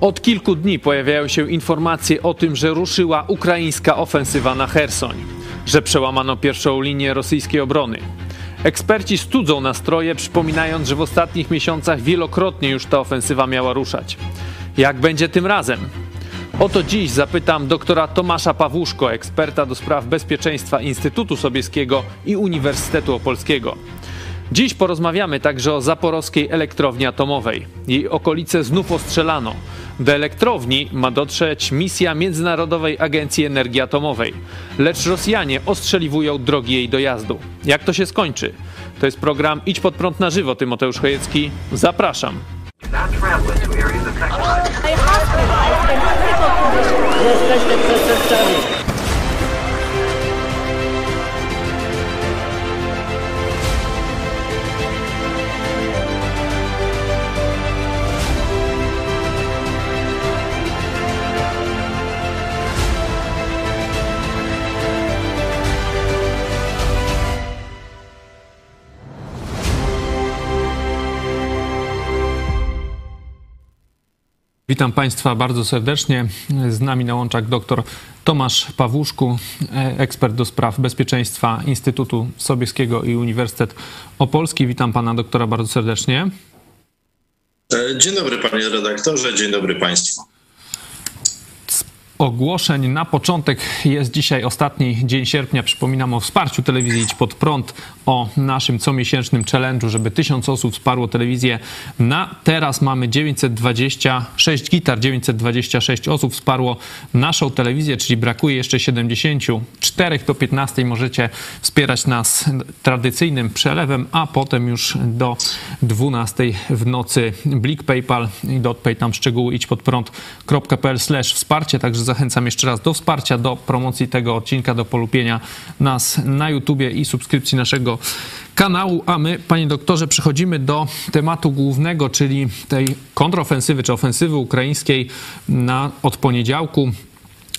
Od kilku dni pojawiają się informacje o tym, że ruszyła ukraińska ofensywa na Hersoń, że przełamano pierwszą linię rosyjskiej obrony. Eksperci studzą nastroje, przypominając, że w ostatnich miesiącach wielokrotnie już ta ofensywa miała ruszać. Jak będzie tym razem? Oto dziś zapytam doktora Tomasza Pawłuszko, eksperta do spraw bezpieczeństwa Instytutu Sobieskiego i Uniwersytetu Opolskiego. Dziś porozmawiamy także o zaporowskiej elektrowni atomowej. Jej okolice znów ostrzelano. Do elektrowni ma dotrzeć misja Międzynarodowej Agencji Energii Atomowej, lecz Rosjanie ostrzeliwują drogi jej dojazdu. Jak to się skończy? To jest program Idź pod prąd na żywo. Tymoteusz Chojecki. Zapraszam. Przestępcami. Witam Państwa bardzo serdecznie. Z nami na łączach dr Tomasz Pawłuszku, ekspert do spraw bezpieczeństwa Instytutu Sobieskiego i Uniwersytet Opolski. Witam Pana doktora bardzo serdecznie. Dzień dobry Panie redaktorze, dzień dobry Państwu ogłoszeń. Na początek jest dzisiaj ostatni dzień sierpnia. Przypominam o wsparciu telewizji Idź Pod Prąd, o naszym comiesięcznym challenge'u, żeby tysiąc osób wsparło telewizję. Na teraz mamy 926 gitar, 926 osób wsparło naszą telewizję, czyli brakuje jeszcze 74 do 15 możecie wspierać nas tradycyjnym przelewem, a potem już do 12 w nocy Blik PayPal i dotpay tam szczegóły idź pod prąd.pl wsparcie, także zachęcam jeszcze raz do wsparcia, do promocji tego odcinka, do polubienia nas na YouTubie i subskrypcji naszego kanału. A my, panie doktorze, przechodzimy do tematu głównego, czyli tej kontrofensywy czy ofensywy ukraińskiej na, od poniedziałku.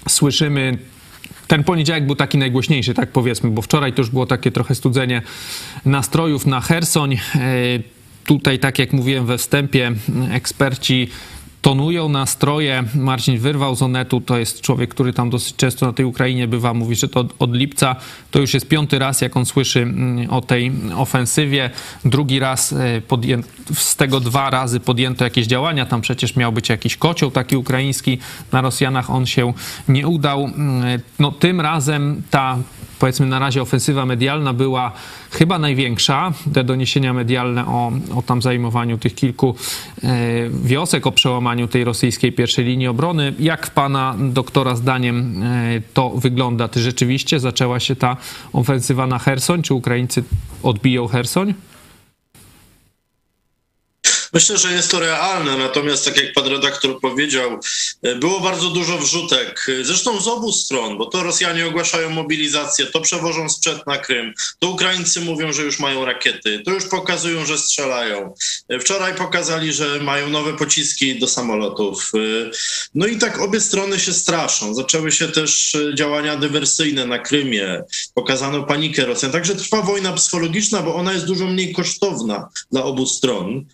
Słyszymy ten poniedziałek był taki najgłośniejszy, tak powiedzmy, bo wczoraj to już było takie trochę studzenie nastrojów na Hersoń. E, tutaj, tak jak mówiłem we wstępie, eksperci tonują nastroje. Marcin wyrwał z Onetu, to jest człowiek, który tam dosyć często na tej Ukrainie bywa, mówi, że to od, lipca to już jest piąty raz, jak on słyszy mm, o tej ofensywie. Drugi raz e, podję... z tego dwa razy podjęto jakieś działania. Tam przecież miał być jakiś kocioł taki ukraiński. Na Rosjanach on się nie udał. Mm, no tym razem ta powiedzmy na razie ofensywa medialna była chyba największa. Te doniesienia medialne o, o tam zajmowaniu tych kilku e, wiosek, o przełamaniu tej rosyjskiej pierwszej linii obrony. Jak pana doktora zdaniem e, to wygląda? Czy rzeczywiście zaczęła się ta ofensywa na Hersoń? Czy Ukraińcy odbiją Hersoń? Myślę, że jest to realne, natomiast tak jak pan redaktor powiedział, e, było bardzo dużo wrzutek, e, zresztą z obu stron, bo to Rosjanie ogłaszają mobilizację, to przewożą sprzęt na Krym, to Ukraińcy mówią, że już mają rakiety, to już pokazują, że strzelają. E, wczoraj pokazali, że mają nowe pociski do samolotów. No i tak obie strony się straszą. Zaczęły się też działania dywersyjne na Krymie, pokazano panikę Rosjan. Także trwa wojna psychologiczna, bo ona jest dużo mniej kosztowna dla obu stron.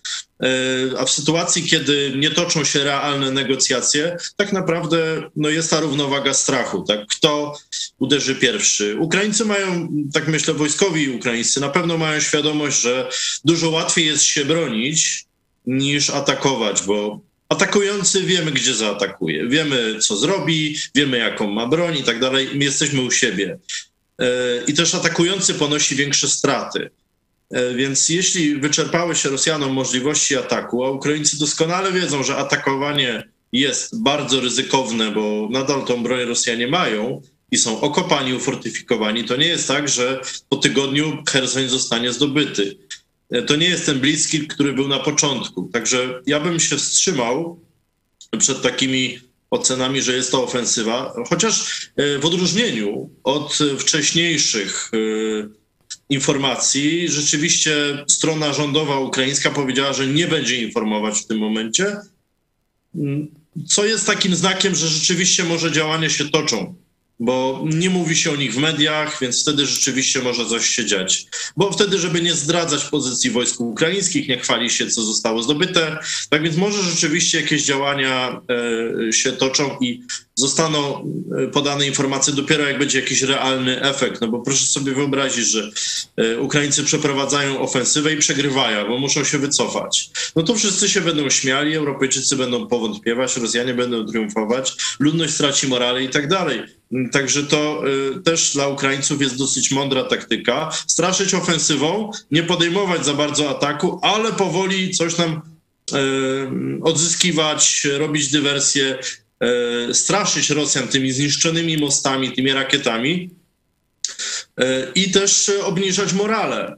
E, a w sytuacji, kiedy nie toczą się realne negocjacje, tak naprawdę no, jest ta równowaga strachu. Tak? Kto uderzy pierwszy? Ukraińcy mają, tak myślę, wojskowi ukraińscy na pewno mają świadomość, że dużo łatwiej jest się bronić niż atakować, bo atakujący wiemy, gdzie zaatakuje, wiemy, co zrobi, wiemy, jaką ma broń i tak dalej. My jesteśmy u siebie. E, I też atakujący ponosi większe straty. E, więc jeśli wyczerpały się Rosjanom możliwości ataku, a Ukraińcy doskonale wiedzą, że atakowanie jest bardzo ryzykowne, bo nadal tą broń Rosjanie mają i są okopani, ufortyfikowani, to nie jest tak, że po tygodniu Hersoń zostanie zdobyty. E, to nie jest ten bliski, który był na początku. Także ja bym się wstrzymał przed takimi ocenami, że jest to ofensywa, chociaż e, w odróżnieniu od wcześniejszych informacji. Rzeczywiście strona rządowa ukraińska powiedziała, że nie będzie informować w tym momencie, co jest takim znakiem, że rzeczywiście może działania się toczą bo nie mówi się o nich w mediach, więc wtedy rzeczywiście może coś się dziać. Bo wtedy, żeby nie zdradzać pozycji wojsk ukraińskich, nie chwali się, co zostało zdobyte. Tak więc może rzeczywiście jakieś działania e, się toczą i zostaną e, podane informacje dopiero jak będzie jakiś realny efekt. No bo proszę sobie wyobrazić, że e, Ukraińcy przeprowadzają ofensywę i przegrywają, bo muszą się wycofać. No to wszyscy się będą śmiali, Europejczycy będą powątpiewać, Rosjanie będą triumfować, ludność straci morale i tak dalej. Także to y, też dla Ukraińców jest dosyć mądra taktyka. Straszyć ofensywą, nie podejmować za bardzo ataku, ale powoli coś tam y, odzyskiwać, robić dywersję, straszyć Rosjan tymi zniszczonymi mostami, tymi rakietami i też obniżać morale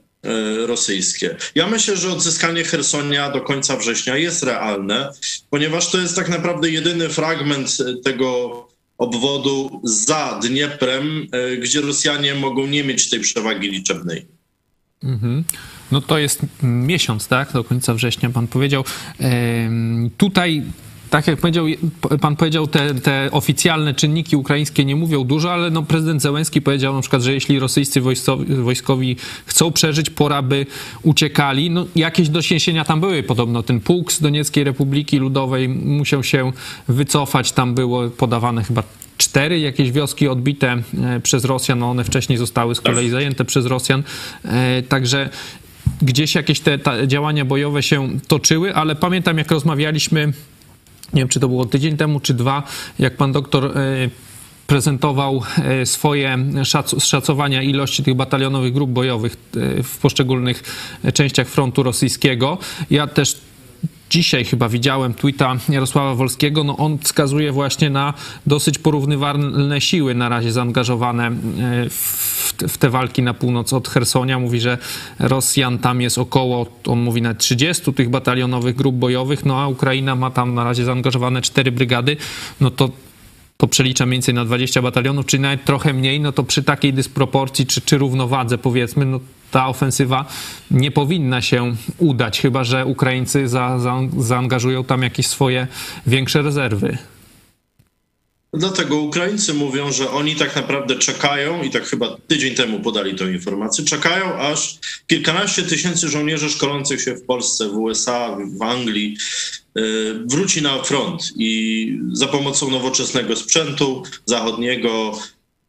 rosyjskie. Ja myślę, że odzyskanie Hersonia do końca września jest realne, ponieważ to jest tak naprawdę jedyny fragment tego obwodu za Dnieprem, e, gdzie Rosjanie mogą nie mieć tej przewagi liczebnej. Mhm. No to jest miesiąc, tak? Do końca września pan powiedział. Tutaj tak jak powiedział, pan powiedział, te, te, oficjalne czynniki ukraińskie nie mówią dużo, ale no prezydent Zełenski powiedział na przykład, że jeśli rosyjscy wojskowi, wojskowi chcą przeżyć, pora by uciekali. No, jakieś dosięsienia tam były podobno. Ten pułk z Donieckiej Republiki Ludowej musiał się wycofać. Tam było podawane chyba cztery jakieś wioski odbite e, przez Rosjan, no one wcześniej zostały z kolei zajęte przez Rosjan. E, także gdzieś jakieś te działania bojowe się toczyły, ale pamiętam jak rozmawialiśmy nie wiem, czy to było tydzień temu, czy dwa, jak pan doktor e, prezentował e, swoje szacowania ilości tych batalionowych grup bojowych e, w poszczególnych częściach frontu rosyjskiego. Ja też dzisiaj chyba widziałem tweeta Jarosława Wolskiego, no on wskazuje właśnie na dosyć porównywalne siły na razie zaangażowane w, w te walki na północ od Hersonia. Mówi, że Rosjan tam jest około, on mówi na 30 tych batalionowych grup bojowych, no a Ukraina ma tam na razie zaangażowane cztery brygady, no to to przelicza mniej więcej na 20 batalionów, czy nawet trochę mniej, no to przy takiej dysproporcji czy, czy równowadze powiedzmy, no ta ofensywa nie powinna się udać, chyba że Ukraińcy za, za, zaangażują tam jakieś swoje większe rezerwy. Dlatego Ukraińcy mówią, że oni tak naprawdę czekają, i tak chyba tydzień temu podali tę informację, czekają aż kilkanaście tysięcy żołnierzy szkolących się w Polsce, w USA, w Anglii y, wróci na front i za pomocą nowoczesnego sprzętu zachodniego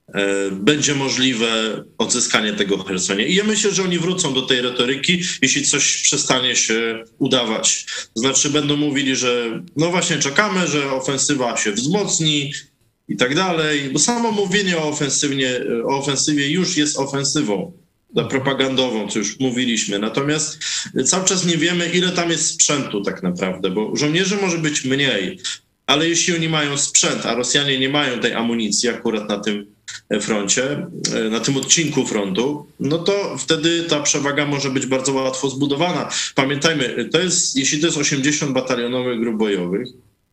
y, będzie możliwe odzyskanie tego Hersonia. I ja myślę, że oni wrócą do tej retoryki, jeśli coś przestanie się udawać. Znaczy będą mówili, że no właśnie czekamy, że ofensywa się wzmocni, i tak dalej, bo samo mówienie o, ofensywnie, o ofensywie już jest ofensywą propagandową, co już mówiliśmy. Natomiast cały czas nie wiemy, ile tam jest sprzętu tak naprawdę, bo żołnierzy może być mniej, ale jeśli oni mają sprzęt, a Rosjanie nie mają tej amunicji akurat na tym froncie, na tym odcinku frontu, no to wtedy ta przewaga może być bardzo łatwo zbudowana. Pamiętajmy, to jest, jeśli to jest 80 batalionowych grup bojowych,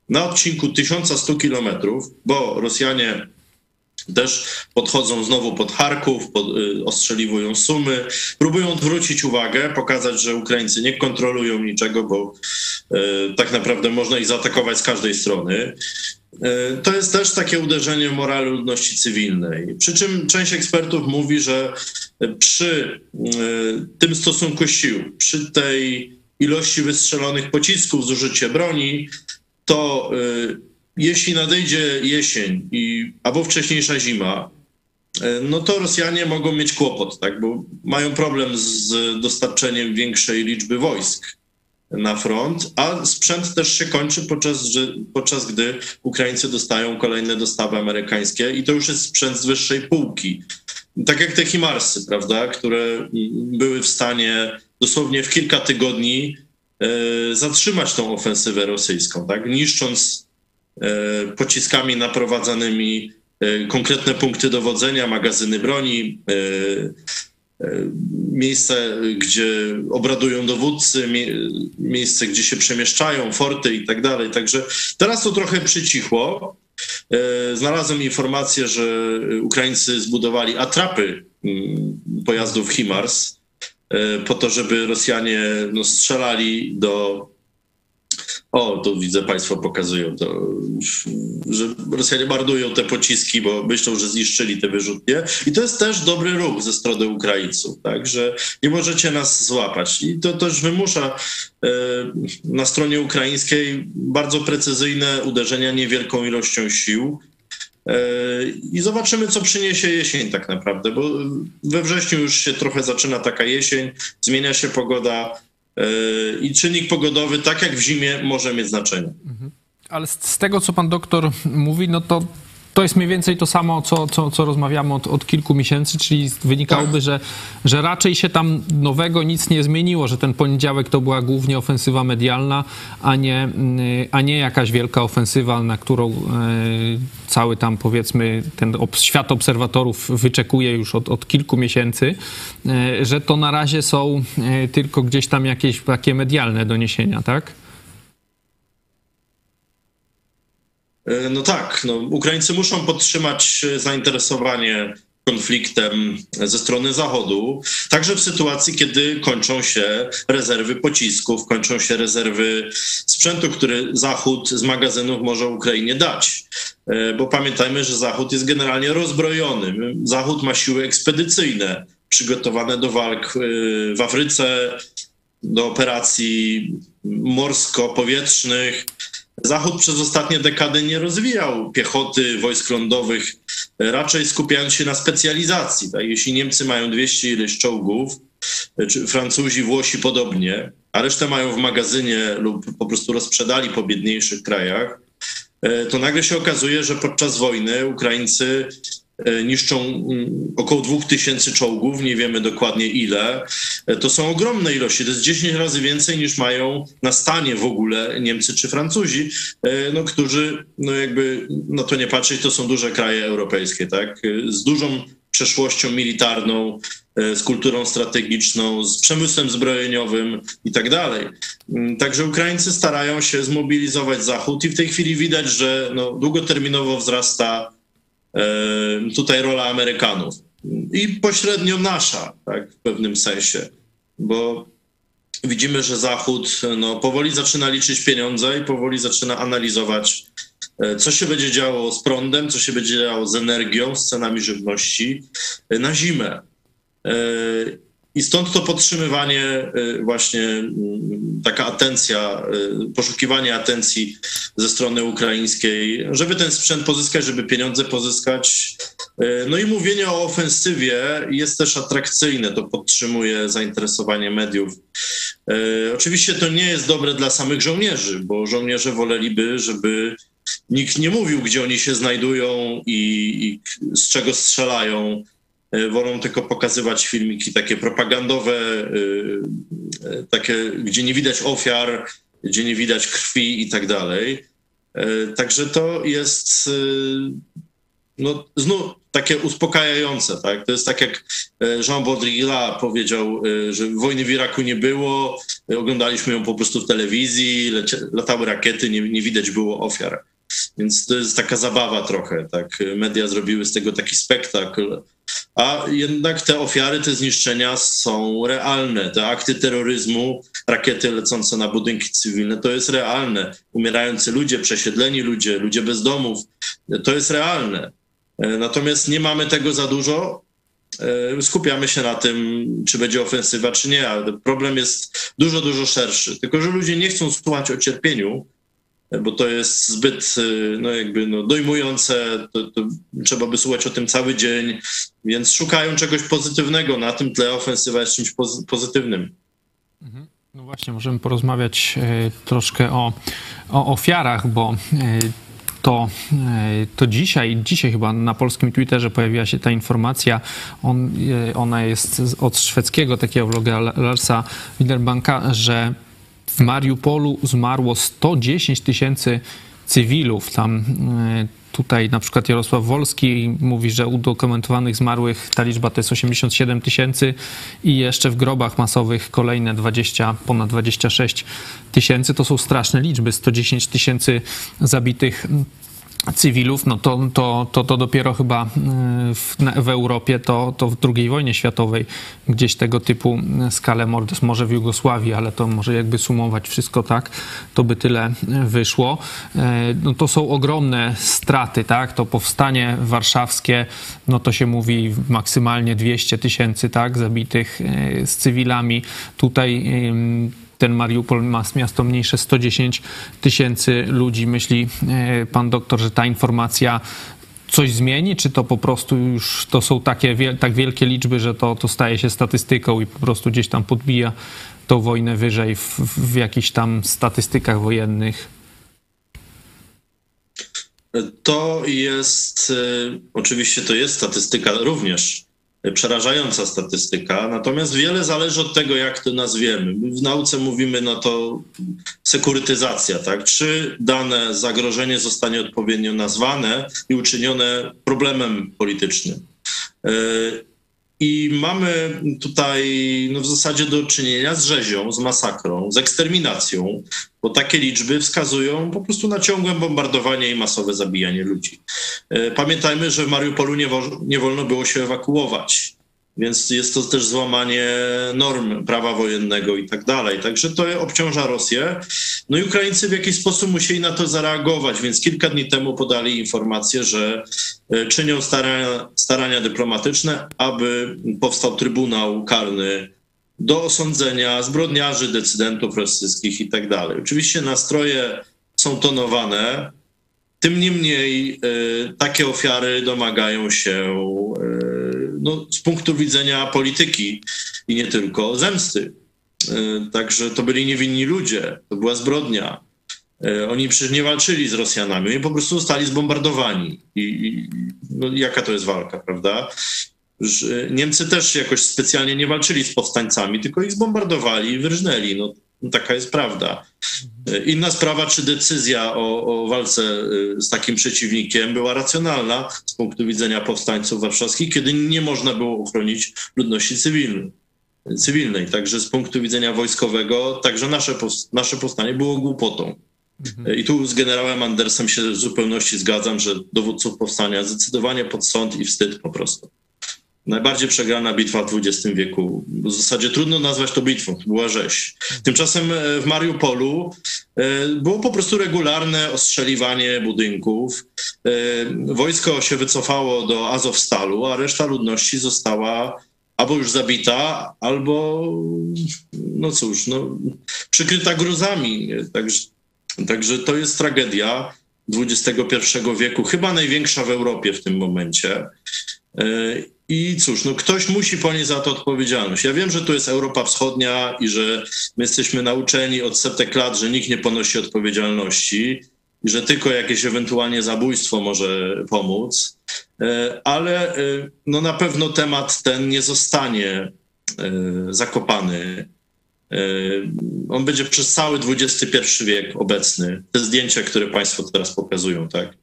na odcinku 1100 kilometrów, bo Rosjanie też podchodzą znowu pod Charków, pod, y, ostrzeliwują Sumy, próbują odwrócić uwagę, pokazać, że Ukraińcy nie kontrolują niczego, bo y, tak naprawdę można ich zaatakować z każdej strony. Y, to jest też takie uderzenie w morale ludności cywilnej. Przy czym część ekspertów mówi, że przy y, tym stosunku sił, przy tej ilości wystrzelonych pocisków, zużycie broni, to y, jeśli nadejdzie jesień i, albo wcześniejsza zima, y, no to Rosjanie mogą mieć kłopot, tak, bo mają problem z dostarczeniem większej liczby wojsk na front, a sprzęt też się kończy podczas, podczas gdy Ukraińcy dostają kolejne dostawy amerykańskie i to już jest sprzęt z wyższej półki. Tak jak te Himarsy, prawda, które były w stanie dosłownie w kilka tygodni zatrzymać tą ofensywę rosyjską, tak? niszcząc e, pociskami naprowadzanymi e, konkretne punkty dowodzenia, magazyny broni, miejsce, gdzie obradują dowódcy, miejsce, gdzie się przemieszczają, forty i tak dalej. Także teraz to trochę przycichło. Znalazłem informację, że Ukraińcy zbudowali atrapy mm, pojazdów HIMARS, E, po to, żeby Rosjanie no, strzelali do O, tu widzę, Państwo pokazują to, że Rosjanie marnują te pociski, bo myślą, że zniszczyli te wyrzutnie. I to jest też dobry ruch ze strony Ukraińców, tak, że nie możecie nas złapać. I to też wymusza e, na stronie ukraińskiej bardzo precyzyjne uderzenia niewielką ilością sił. E, I zobaczymy, co przyniesie jesień tak naprawdę, bo we wrześniu już się trochę zaczyna taka jesień, zmienia się pogoda e, i czynnik pogodowy, tak jak w zimie, może mieć znaczenie. Ale z, z tego, co pan doktor mówi, no to to jest mniej więcej to samo, co, co, co rozmawiamy od, od kilku miesięcy, czyli wynikałoby, że, że raczej się tam nowego nic nie zmieniło, że ten poniedziałek to była głównie ofensywa medialna, a nie, mm, a nie jakaś wielka ofensywa, na którą e, cały tam powiedzmy ten świat obserwatorów wyczekuje już od, od kilku miesięcy, e, że to na razie są e, tylko gdzieś tam jakieś takie medialne doniesienia, tak? E, No tak, no, Ukraińcy muszą podtrzymać e, zainteresowanie konfliktem ze strony Zachodu, także w sytuacji, kiedy kończą się rezerwy pocisków, kończą się rezerwy sprzętu, który Zachód z magazynów może Ukrainie dać. E, Bo pamiętajmy, że Zachód jest generalnie rozbrojony. Zachód ma siły ekspedycyjne przygotowane do walk e, w Afryce, do operacji morsko-powietrznych. Zachód przez ostatnie dekady nie rozwijał piechoty, wojsk lądowych, raczej skupiając się na specjalizacji. Tak? Jeśli Niemcy mają 200 ileś czołgów, czy Francuzi, Włosi podobnie, a resztę mają w magazynie lub po prostu rozprzedali po biedniejszych krajach, e, to nagle się okazuje, że podczas wojny Ukraińcy niszczą mm, około 2000 czołgów, nie wiemy dokładnie ile. E, To są ogromne ilości, to jest 10 razy więcej niż mają na stanie w ogóle Niemcy czy Francuzi, e, no, którzy, no jakby na to nie patrzeć, to są duże kraje europejskie, tak, E, z dużą przeszłością militarną, e, z kulturą strategiczną, z przemysłem zbrojeniowym i tak dalej. Mm, Także Ukraińcy starają się zmobilizować Zachód i w tej chwili widać, że no, długoterminowo wzrasta e, tutaj rola Amerykanów i pośrednio nasza, tak, w pewnym sensie, bo widzimy, że Zachód no, powoli zaczyna liczyć pieniądze i powoli zaczyna analizować, e, co się będzie działo z prądem, co się będzie działo z energią, z cenami żywności e, na zimę. I stąd to podtrzymywanie, e, właśnie mm, taka atencja, e, poszukiwanie atencji ze strony ukraińskiej, żeby ten sprzęt pozyskać, żeby pieniądze pozyskać. No i mówienie o ofensywie jest też atrakcyjne, to podtrzymuje zainteresowanie mediów. Oczywiście to nie jest dobre dla samych żołnierzy, bo żołnierze woleliby, żeby nikt nie mówił, gdzie oni się znajdują i, i z czego strzelają. E, Wolą tylko pokazywać filmiki takie propagandowe, e, e, takie, gdzie nie widać ofiar, gdzie nie widać krwi i tak dalej. Także to jest no, znów takie uspokajające, tak? To jest tak jak Jean Baudrillard powiedział, że wojny w Iraku nie było, oglądaliśmy ją po prostu w telewizji, latały rakiety, nie, nie widać było ofiar. Więc to jest taka zabawa trochę, tak? Media zrobiły z tego taki spektakl. A jednak te ofiary, te zniszczenia są realne. Te akty terroryzmu, rakiety lecące na budynki cywilne, to jest realne. Umierający ludzie, przesiedleni ludzie, ludzie bez domów, to jest realne. E, Natomiast nie mamy tego za dużo. E, Skupiamy się na tym, czy będzie ofensywa, czy nie, ale problem jest dużo, dużo szerszy. Tylko, że ludzie nie chcą słuchać o cierpieniu, bo to jest zbyt e, no jakby no, dojmujące, to, to trzeba by słuchać o tym cały dzień, więc szukają czegoś pozytywnego. Na tym tle ofensywa jest czymś pozy- pozytywnym. No właśnie, możemy porozmawiać e, troszkę o, o ofiarach, bo e, to, to dzisiaj, dzisiaj chyba na polskim Twitterze pojawiła się ta informacja, on, ona jest od szwedzkiego takiego vloga Larsa Widerbanka, że w Mariupolu zmarło 110 tysięcy cywilów. Tam e, tutaj na przykład Jarosław Wolski mówi, że udokumentowanych zmarłych ta liczba to jest 87 tysięcy i jeszcze w grobach masowych kolejne 20, ponad 26 tysięcy. To są straszne liczby. 110 tysięcy zabitych cywilów, no to, to, to, to dopiero chyba w, w Europie, to, to w II wojnie światowej gdzieś tego typu skalę morderstw, może w Jugosławii, ale to może jakby sumować wszystko tak, to by tyle wyszło. No to są ogromne straty, tak, to powstanie warszawskie, no to się mówi maksymalnie 200 tysięcy, tak, zabitych z cywilami. Tutaj ten Mariupol ma miasto mniejsze 110 tysięcy ludzi. Myśli e, pan doktor, że ta informacja coś zmieni, czy to po prostu już to są takie tak wielkie liczby, że to, to staje się statystyką i po prostu gdzieś tam podbija tą wojnę wyżej w, w jakichś tam statystykach wojennych? To jest, e, oczywiście to jest statystyka również, przerażająca statystyka, natomiast wiele zależy od tego, jak to nazwiemy. W nauce mówimy no to sekurytyzacja, tak? Czy dane zagrożenie zostanie odpowiednio nazwane i uczynione problemem politycznym. I mamy tutaj no w zasadzie do czynienia z rzezią, z masakrą, z eksterminacją, bo takie liczby wskazują po prostu na ciągłe bombardowanie i masowe zabijanie ludzi. E, pamiętajmy, że w Mariupolu nie, wo- nie wolno było się ewakuować, więc jest to też złamanie norm prawa wojennego i tak dalej. Także to obciąża Rosję. No i Ukraińcy w jakiś sposób musieli na to zareagować, więc kilka dni temu podali informację, że e, czynią starania, starania dyplomatyczne, aby powstał Trybunał Karny do osądzenia zbrodniarzy, decydentów rosyjskich i tak dalej. Oczywiście nastroje są tonowane, tym niemniej y, takie ofiary domagają się y, no, z punktu widzenia polityki i nie tylko zemsty. Y, także to byli niewinni ludzie, to była zbrodnia. Oni przecież nie walczyli z Rosjanami, oni po prostu zostali zbombardowani. I, i no, jaka to jest walka, prawda? Niemcy też jakoś specjalnie nie walczyli z powstańcami, tylko ich zbombardowali i wyrżnęli. No, taka jest prawda. Inna sprawa, czy decyzja o, o, walce y, z takim przeciwnikiem była racjonalna z punktu widzenia powstańców warszawskich, kiedy nie można było ochronić ludności cywilnej. cywilnej. Także z punktu widzenia wojskowego, także nasze, nasze powstanie było głupotą. Mhm. I tu z generałem Andersem się w zupełności zgadzam, że dowódców powstania zdecydowanie pod sąd i wstyd po prostu najbardziej przegrana bitwa w XX wieku. W zasadzie trudno nazwać to bitwą, to była rzeź. Tymczasem e, w Mariupolu e, było po prostu regularne ostrzeliwanie budynków. E, wojsko się wycofało do Azowstalu, a reszta ludności została albo już zabita, albo, no cóż, no, przykryta gruzami. Także, także to jest tragedia XXI wieku, chyba największa w Europie w tym momencie. I cóż, no ktoś musi ponieść za to odpowiedzialność. Ja wiem, że to jest Europa Wschodnia i że my jesteśmy nauczeni od setek lat, że nikt nie ponosi odpowiedzialności i że tylko jakieś ewentualnie zabójstwo może pomóc, e, ale e, no na pewno temat ten nie zostanie e, zakopany. On będzie przez cały XXI wiek obecny. Te zdjęcia, które Państwo teraz pokazują, tak?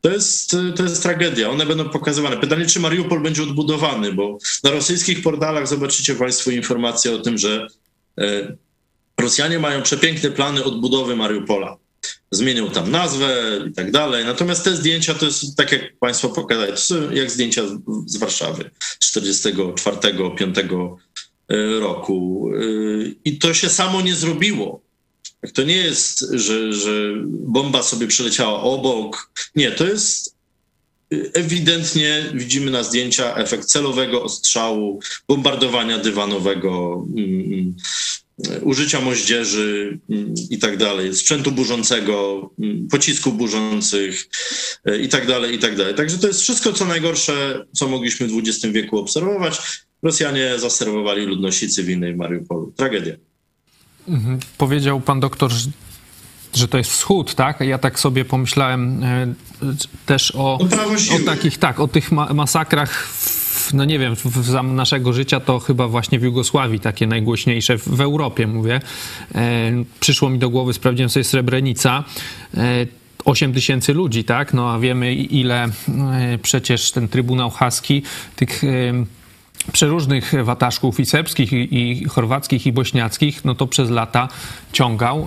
To jest, to jest tragedia. One będą pokazywane. Pytanie, czy Mariupol będzie odbudowany, bo na rosyjskich portalach zobaczycie Państwo informacje o tym, że e, Rosjanie mają przepiękne plany odbudowy Mariupola. Zmienią tam nazwę i tak dalej. Natomiast te zdjęcia to jest, tak jak Państwo pokazali, jak zdjęcia z Warszawy z 44, 5 roku. E, I to się samo nie zrobiło. To nie jest, że, że bomba sobie przeleciała obok. Nie, to jest ewidentnie widzimy na zdjęcia efekt celowego ostrzału, bombardowania dywanowego, um, użycia moździerzy um, i tak dalej, sprzętu burzącego, um, pocisków burzących e, i tak dalej, i tak dalej. Także to jest wszystko, co najgorsze, co mogliśmy w XX wieku obserwować. Rosjanie zaserwowali ludności cywilnej w Mariupolu. Tragedia. Mhm. Powiedział pan doktor, że to jest wschód, tak? Ja tak sobie pomyślałem e, też o, o takich, tak, o tych masakrach w, no nie wiem, za naszego życia to chyba właśnie w Jugosławii takie najgłośniejsze, w, Europie mówię. E, przyszło mi do głowy, sprawdziłem sobie Srebrenica. 8 e, tysięcy ludzi, tak? No a wiemy ile przecież ten Trybunał Haski tych przeróżnych wataszków i serbskich, i, chorwackich, i bośniackich, no to przez lata ciągał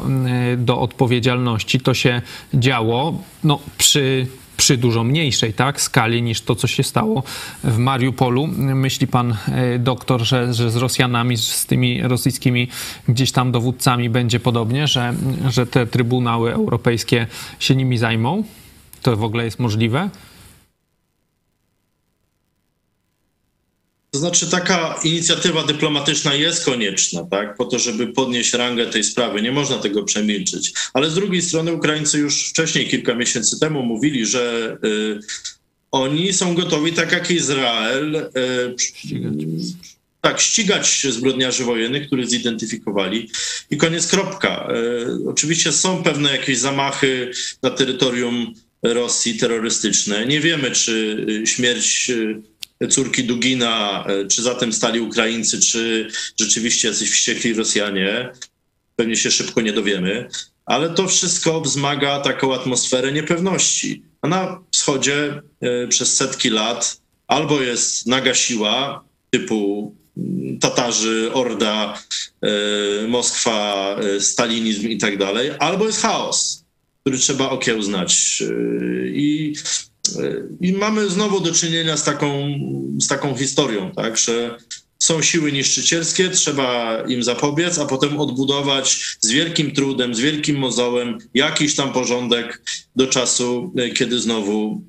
do odpowiedzialności. To się działo no, przy przy dużo mniejszej tak, skali niż to, co się stało w Mariupolu. Myśli pan e, doktor, że, że z Rosjanami, z tymi rosyjskimi gdzieś tam dowódcami będzie podobnie, że, że te trybunały europejskie się nimi zajmą? To w ogóle jest możliwe? To znaczy, taka inicjatywa dyplomatyczna jest konieczna, tak, po to, żeby podnieść rangę tej sprawy. Nie można tego przemilczyć. Ale z drugiej strony, Ukraińcy już wcześniej, kilka miesięcy temu, mówili, że y, oni są gotowi, tak jak Izrael, y, Ścigać. tak, ścigać zbrodniarzy wojennych, których zidentyfikowali. I koniec, kropka. Y, oczywiście są pewne jakieś zamachy na terytorium Rosji terrorystyczne. Nie wiemy, czy y, śmierć y, córki Dugina, y, czy za tym stali Ukraińcy, czy rzeczywiście jacyś wściekli Rosjanie. Pewnie się szybko nie dowiemy. Ale to wszystko wzmaga taką atmosferę niepewności. A na wschodzie y, przez setki lat albo jest naga siła typu mm, Tatarzy, Orda, y, Moskwa, stalinizm i tak dalej, albo jest chaos, który trzeba okiełznać. I, I mamy znowu do czynienia z taką, z taką historią, tak, że są siły niszczycielskie, trzeba im zapobiec, a potem odbudować z wielkim trudem, z wielkim mozołem jakiś tam porządek do czasu, y, kiedy znowu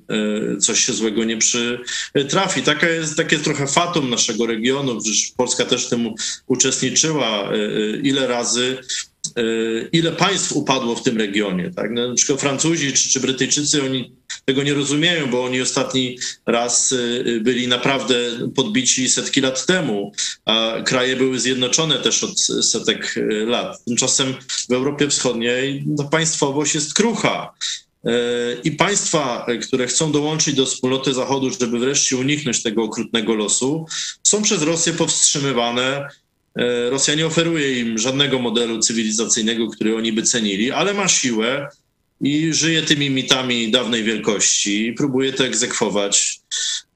y, coś się złego nie przytrafi. Taka jest, takie jest trochę fatum naszego regionu, Polska też w tym uczestniczyła. Ile razy ile państw upadło w tym regionie. Tak? No, Na przykład Francuzi czy, czy Brytyjczycy, oni tego nie rozumieją, bo oni ostatni raz y, byli naprawdę podbici setki lat temu, a kraje były zjednoczone też od setek y, lat. Tymczasem w Europie Wschodniej no, państwowość jest krucha. Y, I państwa, y, które chcą dołączyć do wspólnoty Zachodu, żeby wreszcie uniknąć tego okrutnego losu, są przez Rosję powstrzymywane. Y, Rosja nie oferuje im żadnego modelu cywilizacyjnego, który oni by cenili, ale ma siłę i żyje tymi mitami dawnej wielkości i próbuje to egzekwować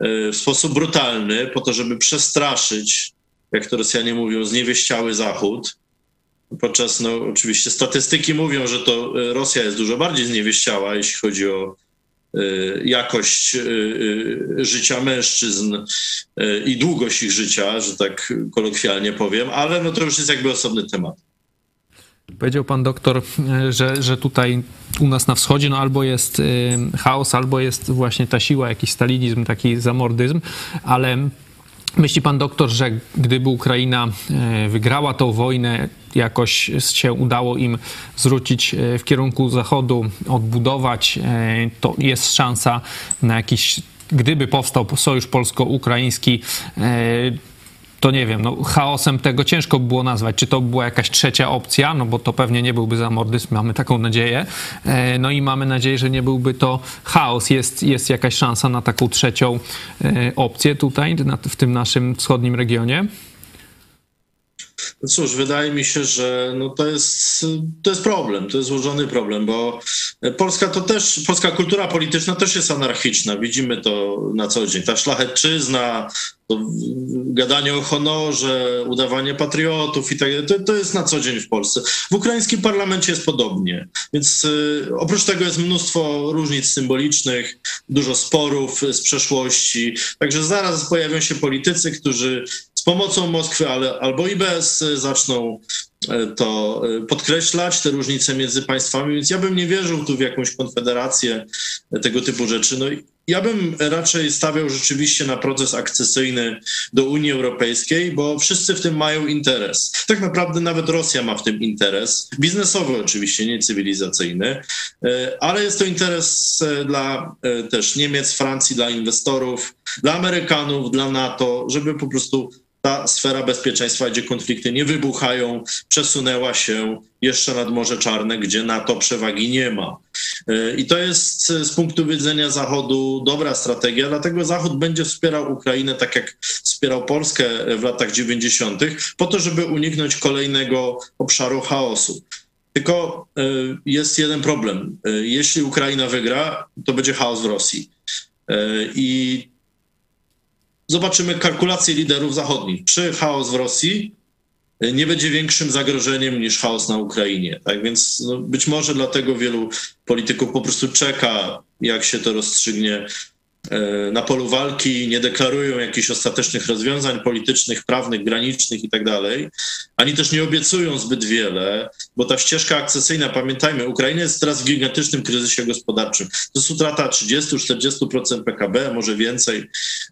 y, w sposób brutalny, po to, żeby przestraszyć, jak to Rosjanie mówią, zniewieściały Zachód. Podczas, no oczywiście statystyki mówią, że to y, Rosja jest dużo bardziej zniewieściała, jeśli chodzi o y, jakość życia mężczyzn i długość ich życia, że tak kolokwialnie powiem, ale no to już jest jakby osobny temat. Powiedział pan doktor, e, że, że tutaj u nas na wschodzie no albo jest e, chaos, albo jest właśnie ta siła, jakiś stalinizm, taki zamordyzm, ale myśli pan doktor, że gdyby Ukraina e, wygrała tą wojnę, jakoś się udało im zwrócić w kierunku zachodu, odbudować, to jest szansa na jakiś, gdyby powstał sojusz polsko-ukraiński, to nie wiem, no chaosem tego ciężko by było nazwać. Czy to była jakaś trzecia opcja, no bo to pewnie nie byłby zamordyzm, mamy taką nadzieję. E, No i mamy nadzieję, że nie byłby to chaos. Jest, jest jakaś szansa na taką trzecią e, opcję tutaj, w tym naszym wschodnim regionie. No cóż, wydaje mi się, że no to, jest, to jest problem, to jest złożony problem, bo Polska to też, polska kultura polityczna też jest anarchiczna. Widzimy to na co dzień. Ta szlachecczyzna, to gadanie o honorze, udawanie patriotów i tak dalej, to, to jest na co dzień w Polsce. W ukraińskim parlamencie jest podobnie. Więc y, oprócz tego jest mnóstwo różnic symbolicznych, dużo sporów z przeszłości. Także zaraz pojawią się politycy, którzy pomocą Moskwy, ale albo i bez, y, zaczną y, to y, podkreślać, te różnice między państwami, więc ja bym nie wierzył tu w jakąś konfederację, tego typu rzeczy. No, ja bym raczej stawiał rzeczywiście na proces akcesyjny do Unii Europejskiej, bo wszyscy w tym mają interes. Tak naprawdę nawet Rosja ma w tym interes, biznesowy oczywiście, nie cywilizacyjny, ale jest to interes dla też Niemiec, Francji, dla inwestorów, dla Amerykanów, dla NATO, żeby po prostu ta sfera bezpieczeństwa, gdzie konflikty nie wybuchają, przesunęła się jeszcze nad Morze Czarne, gdzie NATO przewagi nie ma. Y, I to jest y, z punktu widzenia Zachodu dobra strategia, dlatego Zachód będzie wspierał Ukrainę tak jak wspierał Polskę w latach 90., po to, żeby uniknąć kolejnego obszaru chaosu. Tylko jest jeden problem. Jeśli Ukraina wygra, to będzie chaos w Rosji. I zobaczymy kalkulacje liderów zachodnich. Czy chaos w Rosji nie będzie większym zagrożeniem niż chaos na Ukrainie. Tak więc no, być może dlatego wielu polityków po prostu czeka, jak się to rozstrzygnie E, na polu walki, nie deklarują jakichś ostatecznych rozwiązań politycznych, prawnych, granicznych i tak ani też nie obiecują zbyt wiele, bo ta ścieżka akcesyjna, pamiętajmy, Ukraina jest teraz w gigantycznym kryzysie gospodarczym. To jest utrata 30-40% PKB, może więcej.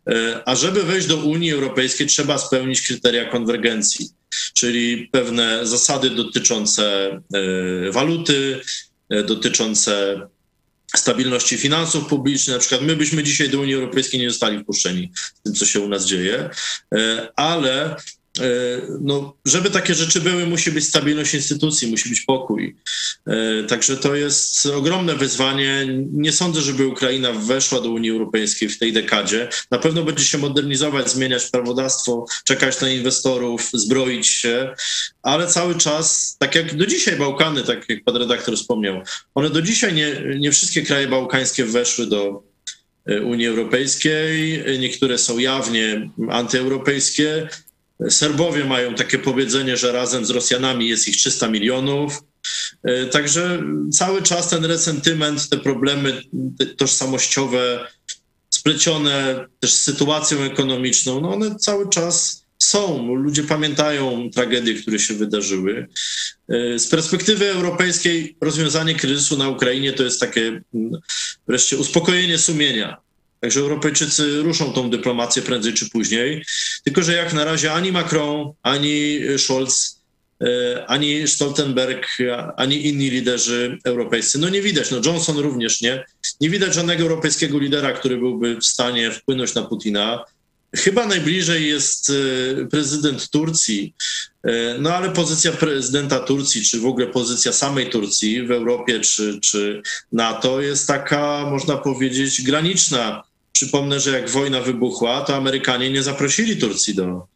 E, a żeby wejść do Unii Europejskiej, trzeba spełnić kryteria konwergencji, czyli pewne zasady dotyczące e, waluty, dotyczące stabilności finansów publicznych. Na przykład my byśmy dzisiaj do Unii Europejskiej nie zostali wpuszczeni z tym, co się u nas dzieje, e, ale no, żeby takie rzeczy były, musi być stabilność instytucji, musi być pokój. E, także to jest ogromne wyzwanie. Nie sądzę, żeby Ukraina weszła do Unii Europejskiej w tej dekadzie. Na pewno będzie się modernizować, zmieniać prawodawstwo, czekać na inwestorów, zbroić się, ale cały czas, tak jak do dzisiaj Bałkany, tak jak pan redaktor wspomniał, one do dzisiaj nie, nie wszystkie kraje bałkańskie weszły do e, Unii Europejskiej. Niektóre są jawnie antyeuropejskie. Serbowie mają takie powiedzenie, że razem z Rosjanami jest ich 300 milionów. E, także cały czas ten resentyment, te problemy tożsamościowe, splecione też z sytuacją ekonomiczną, no one cały czas są. Ludzie pamiętają tragedie, które się wydarzyły. E, z perspektywy europejskiej rozwiązanie kryzysu na Ukrainie to jest takie mm, wreszcie uspokojenie sumienia. Także Europejczycy ruszą tą dyplomację prędzej czy później. Tylko, że jak na razie ani Macron, ani Scholz, e, ani Stoltenberg, ani inni liderzy europejscy, no nie widać, no Johnson również nie, nie widać żadnego europejskiego lidera, który byłby w stanie wpłynąć na Putina. Chyba najbliżej jest e, prezydent Turcji, e, no ale pozycja prezydenta Turcji, czy w ogóle pozycja samej Turcji w Europie czy, czy NATO jest taka, można powiedzieć, graniczna Przypomnę, że jak wojna wybuchła, to Amerykanie nie zaprosili Turcji do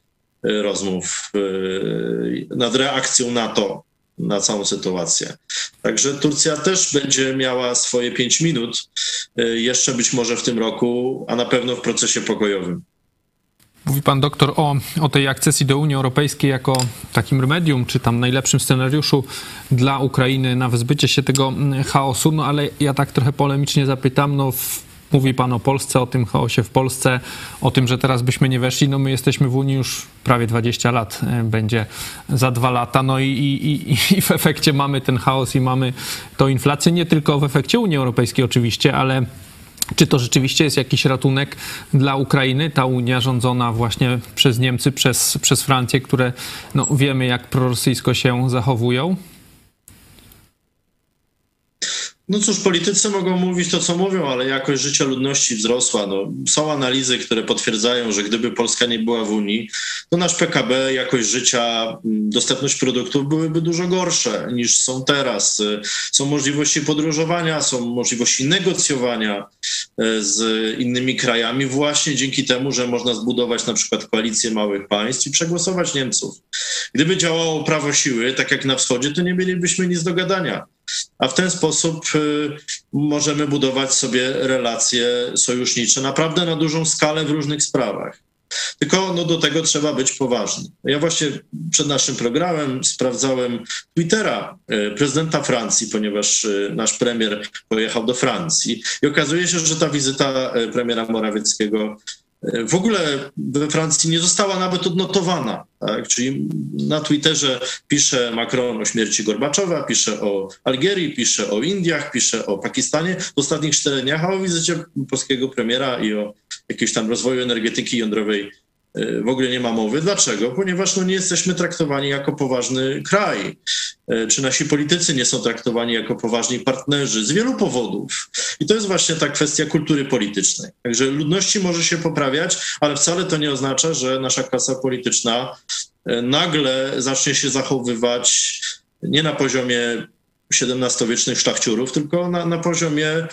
e, rozmów nad reakcją NATO na całą sytuację. Także Turcja też będzie miała swoje pięć minut, jeszcze być może w tym roku, a na pewno w procesie pokojowym. Mówi pan doktor o, o tej akcesji do Unii Europejskiej jako takim remedium, czy tam najlepszym scenariuszu dla Ukrainy na wyzbycie się tego chaosu, no ale ja tak trochę polemicznie zapytam, no w Mówi pan o Polsce, o tym chaosie w Polsce, o tym, że teraz byśmy nie weszli. No my jesteśmy w Unii już prawie 20 lat, e, będzie za dwa lata. No i, i, i w efekcie mamy ten chaos i mamy tą inflację, nie tylko w efekcie Unii Europejskiej oczywiście, ale czy to rzeczywiście jest jakiś ratunek dla Ukrainy, ta Unia rządzona właśnie przez Niemcy, przez, przez Francję, które no, wiemy jak prorosyjsko się zachowują? No cóż, politycy mogą mówić to, co mówią, ale jakość życia ludności wzrosła. No, są analizy, które potwierdzają, że gdyby Polska nie była w Unii, to nasz PKB, jakość życia, dostępność produktów byłyby dużo gorsze niż są teraz. Są możliwości podróżowania, są możliwości negocjowania e, z innymi krajami właśnie dzięki temu, że można zbudować na przykład koalicję małych państw i przegłosować Niemców. Gdyby działało prawo siły, tak jak na wschodzie, to nie mielibyśmy nic do gadania a w ten sposób y, możemy budować sobie relacje sojusznicze naprawdę na dużą skalę w różnych sprawach. Tylko no, do tego trzeba być poważny. Ja właśnie przed naszym programem sprawdzałem Twittera y, prezydenta Francji, ponieważ y, nasz premier pojechał do Francji i okazuje się, że ta wizyta premiera Morawieckiego w ogóle we Francji nie została nawet odnotowana. Tak? Czyli na Twitterze pisze Macron o śmierci Gorbaczowa, pisze o Algierii, pisze o Indiach, pisze o Pakistanie w ostatnich czterech dniach, a o wizycie polskiego premiera i o jakimś tam rozwoju energetyki jądrowej E, w ogóle nie ma mowy. Dlaczego? Ponieważ no, nie jesteśmy traktowani jako poważny kraj. E, czy nasi politycy nie są traktowani jako poważni partnerzy z wielu powodów. I to jest właśnie ta kwestia kultury politycznej. Także ludności może się poprawiać, ale wcale to nie oznacza, że nasza klasa polityczna e, nagle zacznie się zachowywać nie na poziomie XVII-wiecznych szlachciurów, tylko na, na poziomie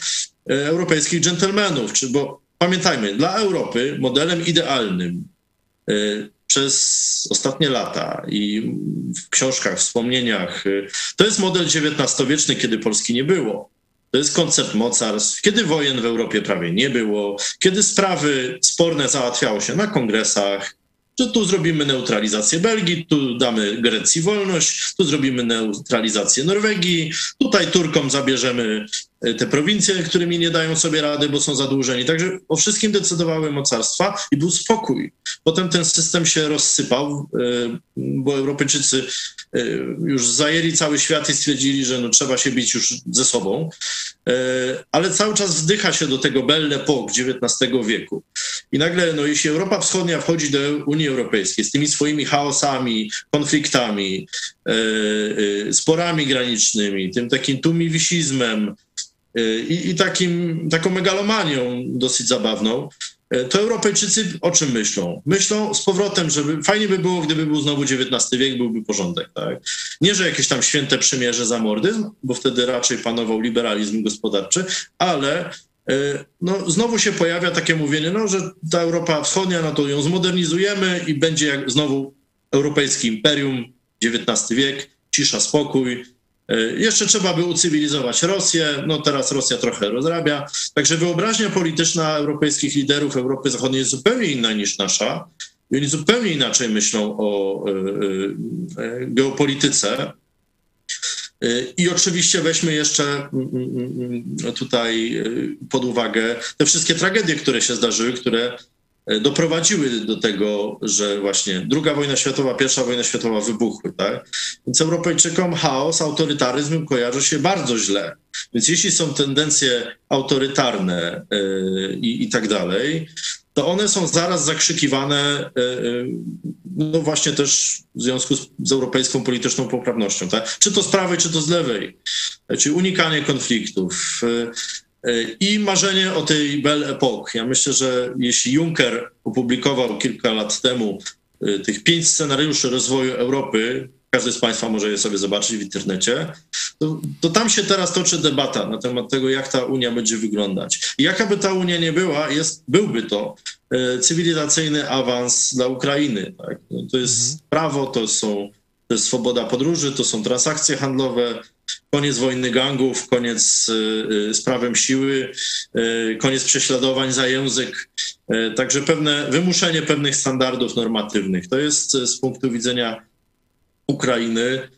europejskich dżentelmenów. Czy, bo pamiętajmy, dla Europy modelem idealnym przez ostatnie lata i w książkach, wspomnieniach. Y, to jest model XIX-wieczny, kiedy Polski nie było. To jest koncept mocarstw, kiedy wojen w Europie prawie nie było, kiedy sprawy sporne załatwiało się na kongresach, że tu zrobimy neutralizację Belgii, tu damy Grecji wolność, tu zrobimy neutralizację Norwegii, tutaj Turkom zabierzemy te prowincje, którymi nie dają sobie rady, bo są zadłużeni. Także o wszystkim decydowały mocarstwa i był spokój. Potem ten system się rozsypał, e, bo Europejczycy e, już zajęli cały świat i stwierdzili, że no, trzeba się bić już ze sobą. Ale cały czas wdycha się do tego Belle Époque XIX wieku. I nagle, no, jeśli Europa Wschodnia wchodzi do Unii Europejskiej z tymi swoimi chaosami, konfliktami, sporami granicznymi, tym takim tumiwisizmem, i, i takim, taką megalomanią dosyć zabawną, e, to Europejczycy o czym myślą? Myślą z powrotem, żeby fajnie by było, gdyby był znowu XIX wiek, byłby porządek. Tak? Nie, że jakieś tam święte przymierze za mordyzm, bo wtedy raczej panował liberalizm gospodarczy, ale e, no, znowu się pojawia takie mówienie, no, że ta Europa Wschodnia, no to ją zmodernizujemy i będzie jak znowu europejskie imperium, XIX wiek, cisza, spokój, jeszcze trzeba by ucywilizować Rosję, no teraz Rosja trochę rozrabia. Także wyobraźnia polityczna europejskich liderów Europy Zachodniej jest zupełnie inna niż nasza. I oni zupełnie inaczej myślą o e, e, geopolityce. I oczywiście weźmy jeszcze mm, mm, mm, tutaj pod uwagę te wszystkie tragedie, które się zdarzyły, które doprowadziły do tego, że właśnie druga wojna światowa, pierwsza wojna światowa wybuchły. Tak? Więc Europejczykom chaos, autorytaryzm kojarzy się bardzo źle. Więc jeśli są tendencje autorytarne yy, i tak dalej, to one są zaraz zakrzykiwane yy, no właśnie też w związku z, z, europejską polityczną poprawnością. Tak? Czy to z prawej, czy to z lewej. Czyli unikanie konfliktów, E, i marzenie o tej Belle Époque. Ja myślę, że jeśli Juncker opublikował kilka lat temu e, tych pięć scenariuszy rozwoju Europy, każdy z Państwa może je sobie zobaczyć w internecie, to, to, tam się teraz toczy debata na temat tego, jak ta Unia będzie wyglądać. I jaka by ta Unia nie była, jest, byłby to e, cywilizacyjny awans dla Ukrainy. Tak? No, to jest mhm. prawo, to, są, to jest swoboda podróży, to są transakcje handlowe, koniec wojny gangów, koniec y, z prawem siły, y, koniec prześladowań za język. Y, także pewne wymuszenie pewnych standardów normatywnych. To jest z punktu widzenia Ukrainy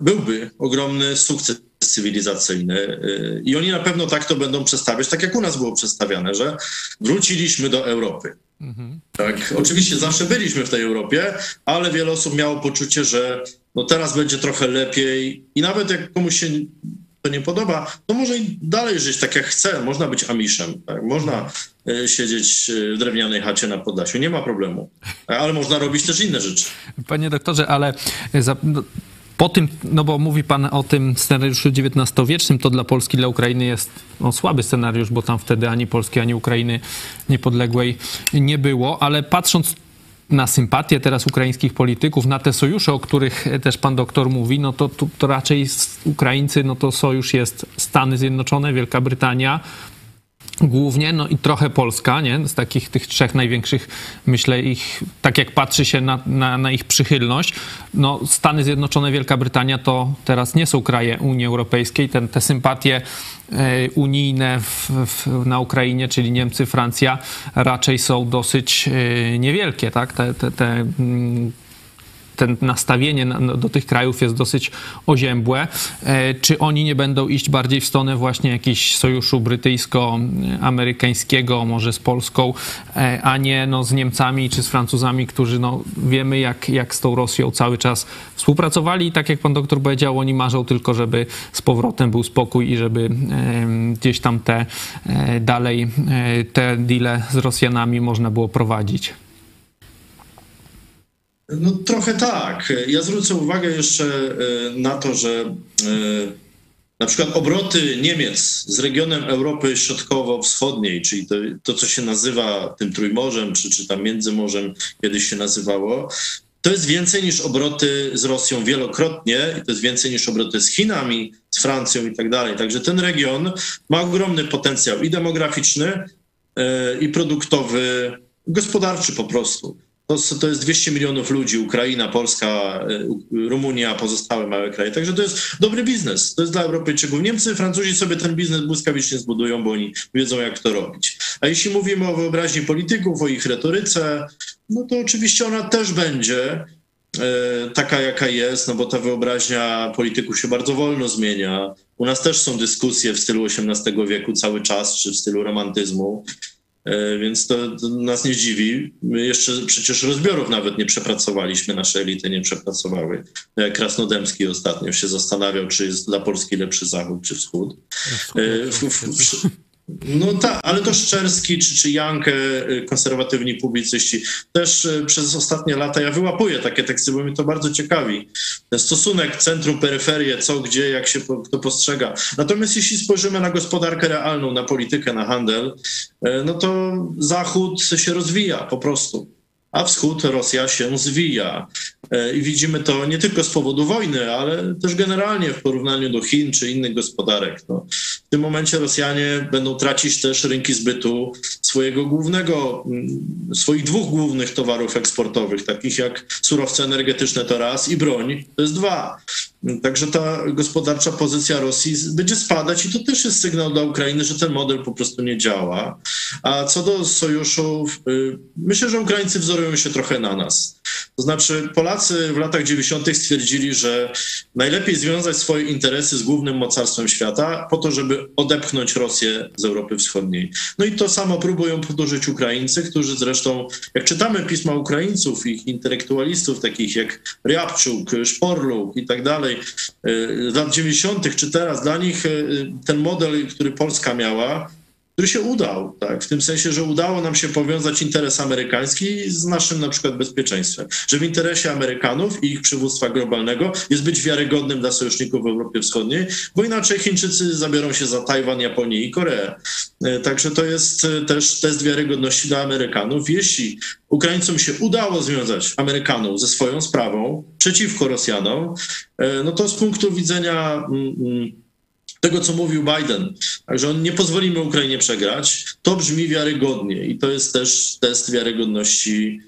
byłby ogromny sukces cywilizacyjny i oni na pewno tak to będą przedstawiać, tak jak u nas było przedstawiane, że wróciliśmy do Europy. Mhm. Tak, oczywiście zawsze byliśmy w tej Europie, ale wiele osób miało poczucie, że no teraz będzie trochę lepiej i nawet jak komuś się to nie podoba, to może i dalej żyć tak jak chce. Można być amiszem, tak? można y, siedzieć e, w drewnianej chacie na Podlasiu, nie ma problemu. Ale można robić też inne rzeczy. Panie doktorze, ale za, no, po tym, no bo mówi pan o tym scenariuszu XIX-wiecznym, to dla Polski, dla Ukrainy jest no, słaby scenariusz, bo tam wtedy ani Polski, ani Ukrainy niepodległej nie było, ale patrząc na sympatię teraz ukraińskich polityków, na te sojusze, o których też pan doktor mówi, no to, to, to raczej Ukraińcy, no to sojusz jest Stany Zjednoczone, Wielka Brytania, głównie, no i trochę Polska, nie? Z takich tych trzech największych, myślę, ich, tak jak patrzy się na, na, na, ich przychylność, no Stany Zjednoczone, Wielka Brytania to teraz nie są kraje Unii Europejskiej, Ten, te sympatie e, unijne w, w, na Ukrainie, czyli Niemcy, Francja, raczej są dosyć e, niewielkie, tak? Te, te, te mm, ten nastawienie do tych krajów jest dosyć oziębłe. E, czy oni nie będą iść bardziej w stronę właśnie jakiegoś sojuszu brytyjsko-amerykańskiego, może z Polską, e, a nie no, z Niemcami czy z Francuzami, którzy no, wiemy, jak, jak z tą Rosją cały czas współpracowali i tak jak pan doktor powiedział, oni marzą tylko, żeby z powrotem był spokój i żeby gdzieś tam te e, dalej te deale z Rosjanami można było prowadzić. No trochę tak. Ja zwrócę uwagę jeszcze e, na to, że e, na przykład obroty Niemiec z regionem Europy Środkowo-Wschodniej, czyli to, to, co się nazywa tym Trójmorzem, czy, czy tam Międzymorzem kiedyś się nazywało, to jest więcej niż obroty z Rosją wielokrotnie i to jest więcej niż obroty z Chinami, z Francją i tak dalej. Także ten region ma ogromny potencjał i demograficzny, e, i produktowy, gospodarczy po prostu. To, to jest 200 milionów ludzi, Ukraina, Polska, y, Rumunia, pozostałe małe kraje. Także to jest dobry biznes. To jest dla Europejczyków. Niemcy, Francuzi sobie ten biznes błyskawicznie zbudują, bo oni wiedzą, jak to robić. A jeśli mówimy o wyobraźni polityków, o ich retoryce, no to oczywiście ona też będzie taka, jaka jest, no bo ta wyobraźnia polityków się bardzo wolno zmienia. U nas też są dyskusje w stylu XVIII wieku cały czas, czy w stylu romantyzmu. E, więc to, to, nas nie dziwi. My jeszcze przecież rozbiorów nawet nie przepracowaliśmy, nasze elity nie przepracowały. No Krasnodębski ostatnio się zastanawiał, czy jest dla Polski lepszy zachód czy wschód. E, w, w, w, no tak, ale to Szczerski czy, czy Jankę, y, konserwatywni publicyści, też y, przez ostatnie lata ja wyłapuję takie teksty, bo mnie to bardzo ciekawi. Ten stosunek centrum-peryferię, co, gdzie, jak się to postrzega. Natomiast jeśli spojrzymy na gospodarkę realną, na politykę, na handel, y, no to Zachód się rozwija po prostu a wschód Rosja się zwija. E, I widzimy to nie tylko z powodu wojny, ale też generalnie w porównaniu do Chin czy innych gospodarek. No, w tym momencie Rosjanie będą tracić też rynki zbytu swojego głównego, mm, swoich dwóch głównych towarów eksportowych, takich jak surowce energetyczne to raz i broń to jest dwa. Także ta gospodarcza pozycja Rosji będzie spadać i to też jest sygnał dla Ukrainy, że ten model po prostu nie działa. A co do sojuszów, y, myślę, że Ukraińcy wzorują się trochę na nas. To znaczy, Polacy w latach 90. stwierdzili, że najlepiej związać swoje interesy z głównym mocarstwem świata po to, żeby odepchnąć Rosję z Europy Wschodniej. No i to samo próbują powtórzyć Ukraińcy, którzy zresztą, jak czytamy pisma Ukraińców, ich intelektualistów, takich jak Ryabczuk, Szporluk i tak dalej, z lat 90. czy teraz, dla nich y, ten model, który Polska miała, który się udał, tak? w tym sensie, że udało nam się powiązać interes amerykański z naszym na przykład bezpieczeństwem, że w interesie Amerykanów i ich przywództwa globalnego jest być wiarygodnym dla sojuszników w Europie Wschodniej, bo inaczej Chińczycy zabiorą się za Tajwan, Japonię i Koreę. E, także to jest e, też test wiarygodności dla Amerykanów. Jeśli Ukraińcom się udało związać Amerykanów ze swoją sprawą przeciwko Rosjanom, e, no to z punktu widzenia mm, mm, tego, co mówił Biden, że on nie pozwolimy Ukrainie przegrać, to brzmi wiarygodnie i to jest też test wiarygodności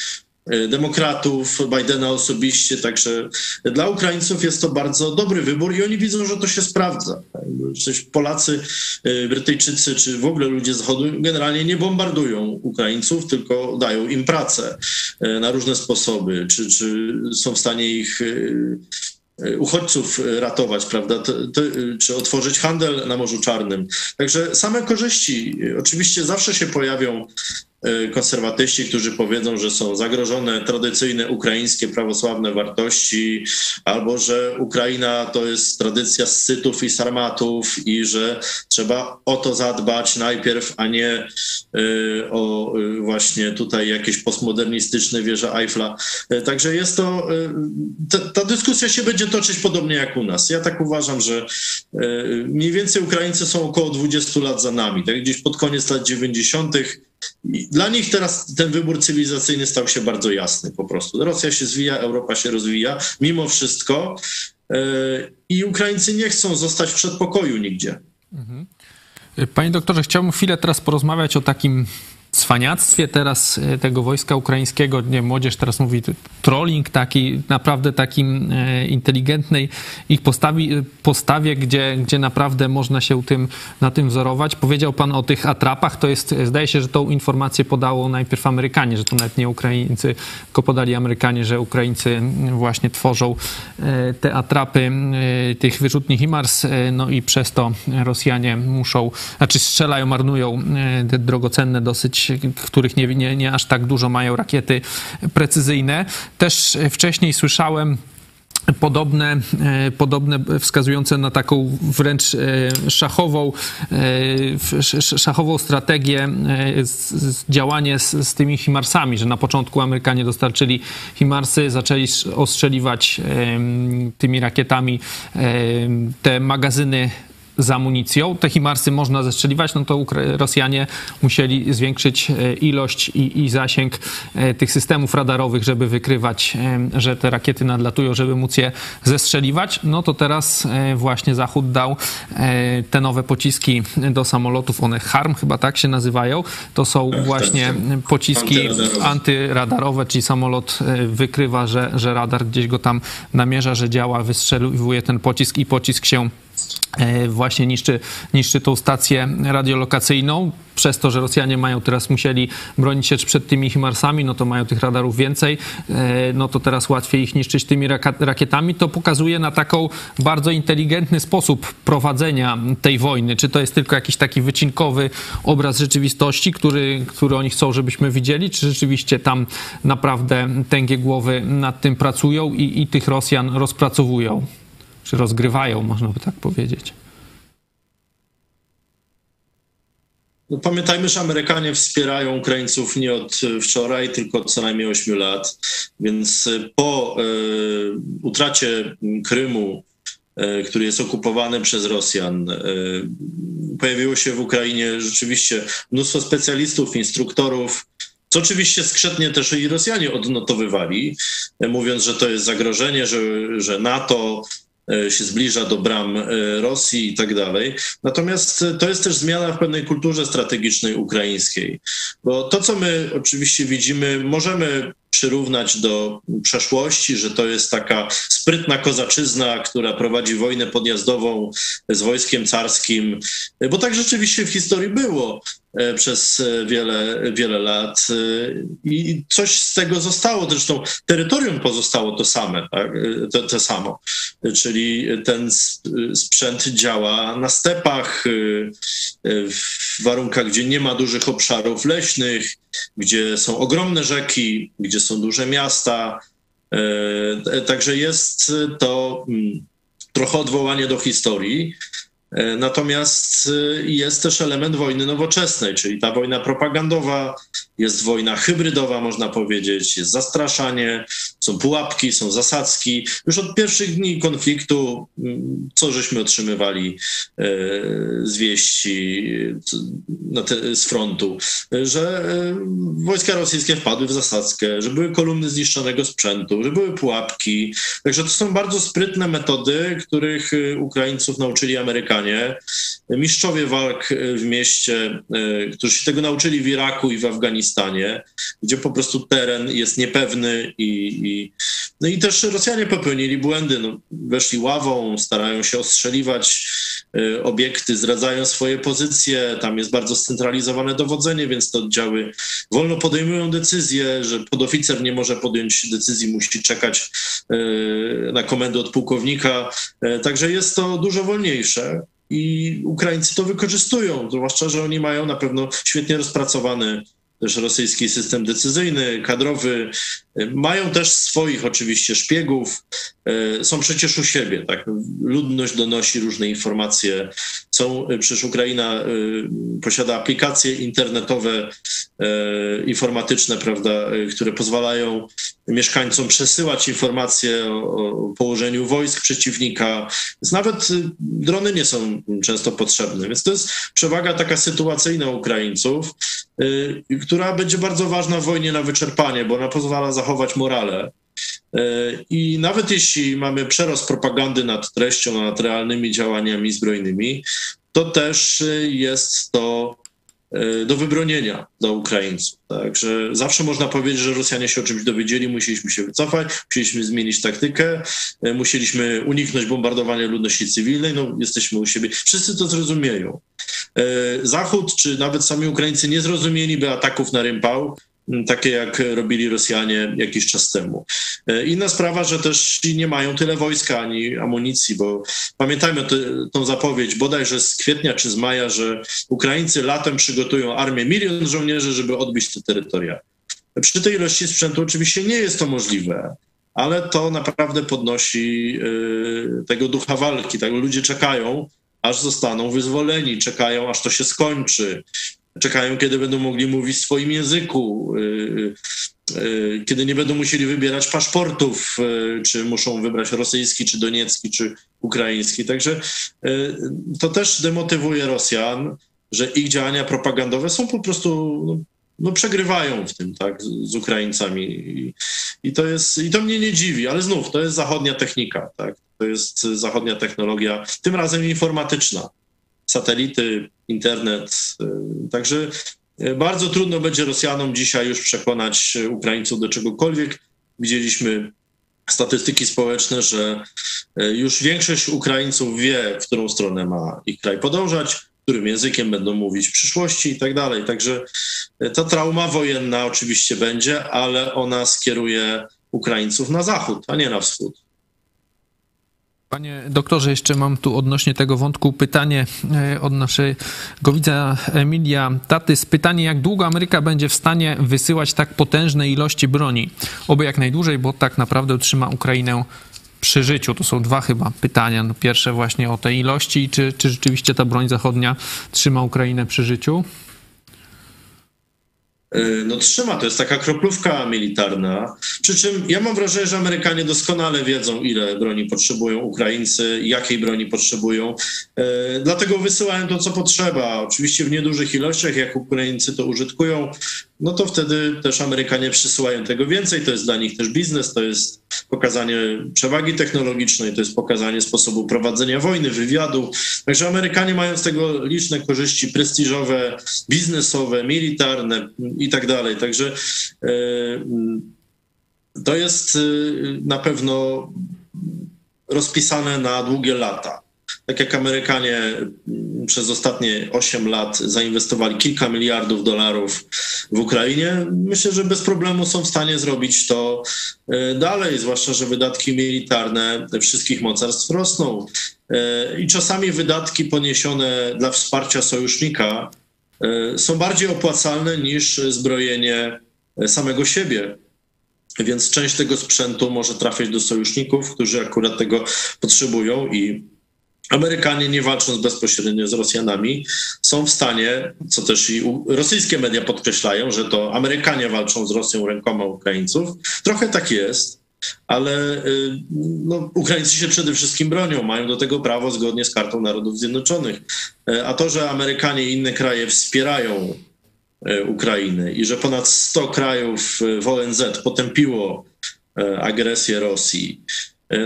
e, demokratów, Bidena osobiście, także dla Ukraińców jest to bardzo dobry wybór i oni widzą, że to się sprawdza. Polacy, e, Brytyjczycy czy w ogóle ludzie z Zachodu generalnie nie bombardują Ukraińców, tylko dają im pracę e, na różne sposoby, czy, czy są w stanie ich uchodźców e, ratować, prawda, to, to, e, czy otworzyć handel na Morzu Czarnym. Także same korzyści oczywiście zawsze się pojawią E, konserwatyści, którzy powiedzą, że są zagrożone tradycyjne ukraińskie prawosławne wartości, albo że Ukraina to jest tradycja scytów i sarmatów i że trzeba o to zadbać najpierw, a nie e, o e, właśnie tutaj jakieś postmodernistyczne wieże Eiffla. Także jest to, ta, ta dyskusja się będzie toczyć podobnie jak u nas. Ja tak uważam, że mniej więcej Ukraińcy są około 20 lat za nami, tak gdzieś pod koniec lat 90 dla nich teraz ten wybór cywilizacyjny stał się bardzo jasny po prostu. Rosja się zwija, Europa się rozwija, mimo wszystko. E, I Ukraińcy nie chcą zostać w przedpokoju nigdzie. Mhm. Panie doktorze, chciałbym chwilę teraz porozmawiać o takim cwaniactwie teraz e, tego wojska ukraińskiego, nie młodzież teraz mówi trolling taki, naprawdę takim e, inteligentnej ich postawi, e, postawie, gdzie, gdzie naprawdę można się tym, na tym wzorować. Powiedział pan o tych atrapach, to jest, zdaje się, że tą informację podało najpierw Amerykanie, że to nawet nie Ukraińcy, tylko podali Amerykanie, że Ukraińcy właśnie tworzą te atrapy tych wyrzutni HIMARS, no i przez to Rosjanie muszą, znaczy strzelają, marnują te drogocenne dosyć których nie, nie, nie aż tak dużo mają rakiety precyzyjne. Też wcześniej słyszałem podobne, e, podobne wskazujące na taką wręcz e, szachową, e, szachową strategię działanie z, z tymi Himarsami, że na początku Amerykanie dostarczyli Himarsy, zaczęli ostrzeliwać tymi rakietami te magazyny z amunicją. Te Himarsy można zestrzeliwać, no to Rosjanie musieli zwiększyć e, ilość i, i, zasięg e, tych systemów radarowych, żeby wykrywać, e, że te rakiety nadlatują, żeby móc je zestrzeliwać. No to teraz właśnie Zachód dał te nowe pociski do samolotów, one HARM chyba tak się nazywają. To są tak, właśnie tak, tak. pociski antyradarowe. antyradarowe, czyli samolot wykrywa, że, że radar gdzieś go tam namierza, że działa, wystrzeliwuje ten pocisk i pocisk się właśnie niszczy, niszczy tą stację radiolokacyjną. Przez to, że Rosjanie mają teraz musieli bronić się przed tymi Himarsami, no to mają tych radarów więcej, e, no to teraz łatwiej ich niszczyć tymi rakietami. To pokazuje na taką bardzo inteligentny sposób prowadzenia tej wojny. Czy to jest tylko jakiś taki wycinkowy obraz rzeczywistości, który, który oni chcą, żebyśmy widzieli, czy rzeczywiście tam naprawdę tęgie głowy nad tym pracują i, i tych Rosjan rozpracowują? Czy rozgrywają, można by tak powiedzieć. No, pamiętajmy, że Amerykanie wspierają Ukraińców nie od wczoraj, tylko od co najmniej 8 lat. Więc po y, utracie Krymu, y, który jest okupowany przez Rosjan, y, pojawiło się w Ukrainie rzeczywiście mnóstwo specjalistów, instruktorów, co oczywiście skrzętnie też i Rosjanie odnotowywali, mówiąc, że to jest zagrożenie, że, że NATO E, się zbliża do bram e, Rosji i tak dalej. Natomiast to jest też zmiana w pewnej kulturze strategicznej ukraińskiej, bo to, co my oczywiście widzimy, możemy przyrównać do przeszłości, że to jest taka sprytna kozaczyzna, która prowadzi wojnę podjazdową z wojskiem carskim, bo tak rzeczywiście w historii było. E, przez e, wiele, wiele lat e, i coś z tego zostało. Zresztą terytorium pozostało to same, tak? to, to samo, czyli ten sprzęt działa na stepach, w warunkach, gdzie nie ma dużych obszarów leśnych, gdzie są ogromne rzeki, gdzie są duże miasta. Także jest to mm, trochę odwołanie do historii. E, natomiast e, jest też element wojny nowoczesnej, czyli ta wojna propagandowa, jest wojna hybrydowa, można powiedzieć, jest zastraszanie, są pułapki, są zasadzki. Już od pierwszych dni konfliktu, mm, co żeśmy otrzymywali e, z wieści z frontu, że wojska rosyjskie wpadły w zasadzkę, że były kolumny zniszczonego sprzętu, że były pułapki. Także to są bardzo sprytne metody, których Ukraińców nauczyli Amerykanie mistrzowie walk e, w mieście, e, którzy się tego nauczyli w Iraku i w Afganistanie, gdzie po prostu teren jest niepewny i, i no i też Rosjanie popełnili błędy. No, weszli ławą, starają się ostrzeliwać e, obiekty, zdradzają swoje pozycje, tam jest bardzo scentralizowane dowodzenie, więc te oddziały wolno podejmują decyzje, że podoficer nie może podjąć decyzji, musi czekać na komendę od pułkownika. Także jest to dużo wolniejsze i Ukraińcy to wykorzystują, zwłaszcza, że oni mają na pewno świetnie rozpracowany też rosyjski system decyzyjny, kadrowy. Mają też swoich oczywiście szpiegów, e, są przecież u siebie, tak? Ludność donosi różne informacje. Są, e, przecież Ukraina e, posiada aplikacje internetowe, informatyczne, prawda, które pozwalają mieszkańcom przesyłać informacje o, położeniu wojsk przeciwnika. Więc nawet drony nie są często potrzebne. Więc to jest przewaga taka sytuacyjna Ukraińców, która będzie bardzo ważna w wojnie na wyczerpanie, bo ona pozwala zachować morale. E, I nawet jeśli mamy przerost propagandy nad treścią, nad realnymi działaniami zbrojnymi, to też jest to do wybronienia dla Ukraińców. Także zawsze można powiedzieć, że Rosjanie się o czymś dowiedzieli, musieliśmy się wycofać, musieliśmy zmienić taktykę, e, musieliśmy uniknąć bombardowania ludności cywilnej, no jesteśmy u siebie. Wszyscy to zrozumieją. E, Zachód, czy nawet sami Ukraińcy nie zrozumieliby ataków na Rympał, takie jak robili Rosjanie jakiś czas temu. E, inna sprawa, że też nie mają tyle wojska ani amunicji, bo pamiętajmy tę tą zapowiedź bodajże z kwietnia czy z maja, że Ukraińcy latem przygotują armię milion żołnierzy, żeby odbić te terytoria. Przy tej ilości sprzętu oczywiście nie jest to możliwe, ale to naprawdę podnosi e, tego ducha walki. Tak? Ludzie czekają, aż zostaną wyzwoleni, czekają, aż to się skończy, czekają, kiedy będą mogli mówić w swoim języku, y, y, kiedy nie będą musieli wybierać paszportów, y, czy muszą wybrać rosyjski, czy doniecki, czy ukraiński. Także to też demotywuje Rosjan, że ich działania propagandowe są po prostu no, no, przegrywają w tym, tak, z Ukraińcami. I, I, to jest, I to mnie nie dziwi, ale znów, to jest zachodnia technika, tak. To jest zachodnia technologia, tym razem informatyczna. Satelity, internet. Y, także y, bardzo trudno będzie Rosjanom dzisiaj już przekonać Ukraińców do czegokolwiek. Widzieliśmy statystyki społeczne, że Już większość Ukraińców wie, w którą stronę ma ich kraj podążać, którym językiem będą mówić w przyszłości i tak dalej. Także ta trauma wojenna oczywiście będzie, ale ona skieruje Ukraińców na zachód, a nie na wschód. Panie doktorze, jeszcze mam tu odnośnie tego wątku pytanie e, od naszego widza Emilia Tatys. Pytanie, jak długo Ameryka będzie w stanie wysyłać tak potężne ilości broni? Oby jak najdłużej, bo tak naprawdę utrzyma Ukrainę przy życiu. To są dwa chyba pytania. No pierwsze właśnie o tej ilości, czy, czy rzeczywiście ta broń zachodnia trzyma Ukrainę przy życiu? Y, no trzyma, to jest taka kroplówka militarna. Przy czym ja mam wrażenie, że Amerykanie doskonale wiedzą, ile broni potrzebują Ukraińcy, jakiej broni potrzebują. Y, dlatego wysyłają to, co potrzeba. Oczywiście w niedużych ilościach, jak Ukraińcy to użytkują, no to wtedy też Amerykanie przysyłają tego więcej. To jest dla nich też biznes, to jest pokazanie przewagi technologicznej, to jest pokazanie sposobu prowadzenia wojny, wywiadu. Także Amerykanie mają z tego liczne korzyści prestiżowe, biznesowe, militarne i tak dalej. Także e, to jest e, na pewno rozpisane na długie lata. Tak jak Amerykanie przez ostatnie 8 lat zainwestowali kilka miliardów dolarów w Ukrainie, myślę, że bez problemu są w stanie zrobić to e, dalej, zwłaszcza, że wydatki militarne wszystkich mocarstw rosną. I czasami wydatki poniesione dla wsparcia sojusznika E, są bardziej opłacalne niż zbrojenie samego siebie. Więc część tego sprzętu może trafiać do sojuszników, którzy akurat tego potrzebują i Amerykanie, nie walcząc bezpośrednio z Rosjanami, są w stanie, co też i rosyjskie media podkreślają, że to Amerykanie walczą z Rosją rękoma Ukraińców. Trochę tak jest, ale y, no, Ukraińcy się przede wszystkim bronią, mają do tego prawo zgodnie z Kartą Narodów Zjednoczonych. E, a to, że Amerykanie i inne kraje wspierają e, Ukrainę i że ponad 100 krajów w ONZ potępiło e, agresję Rosji,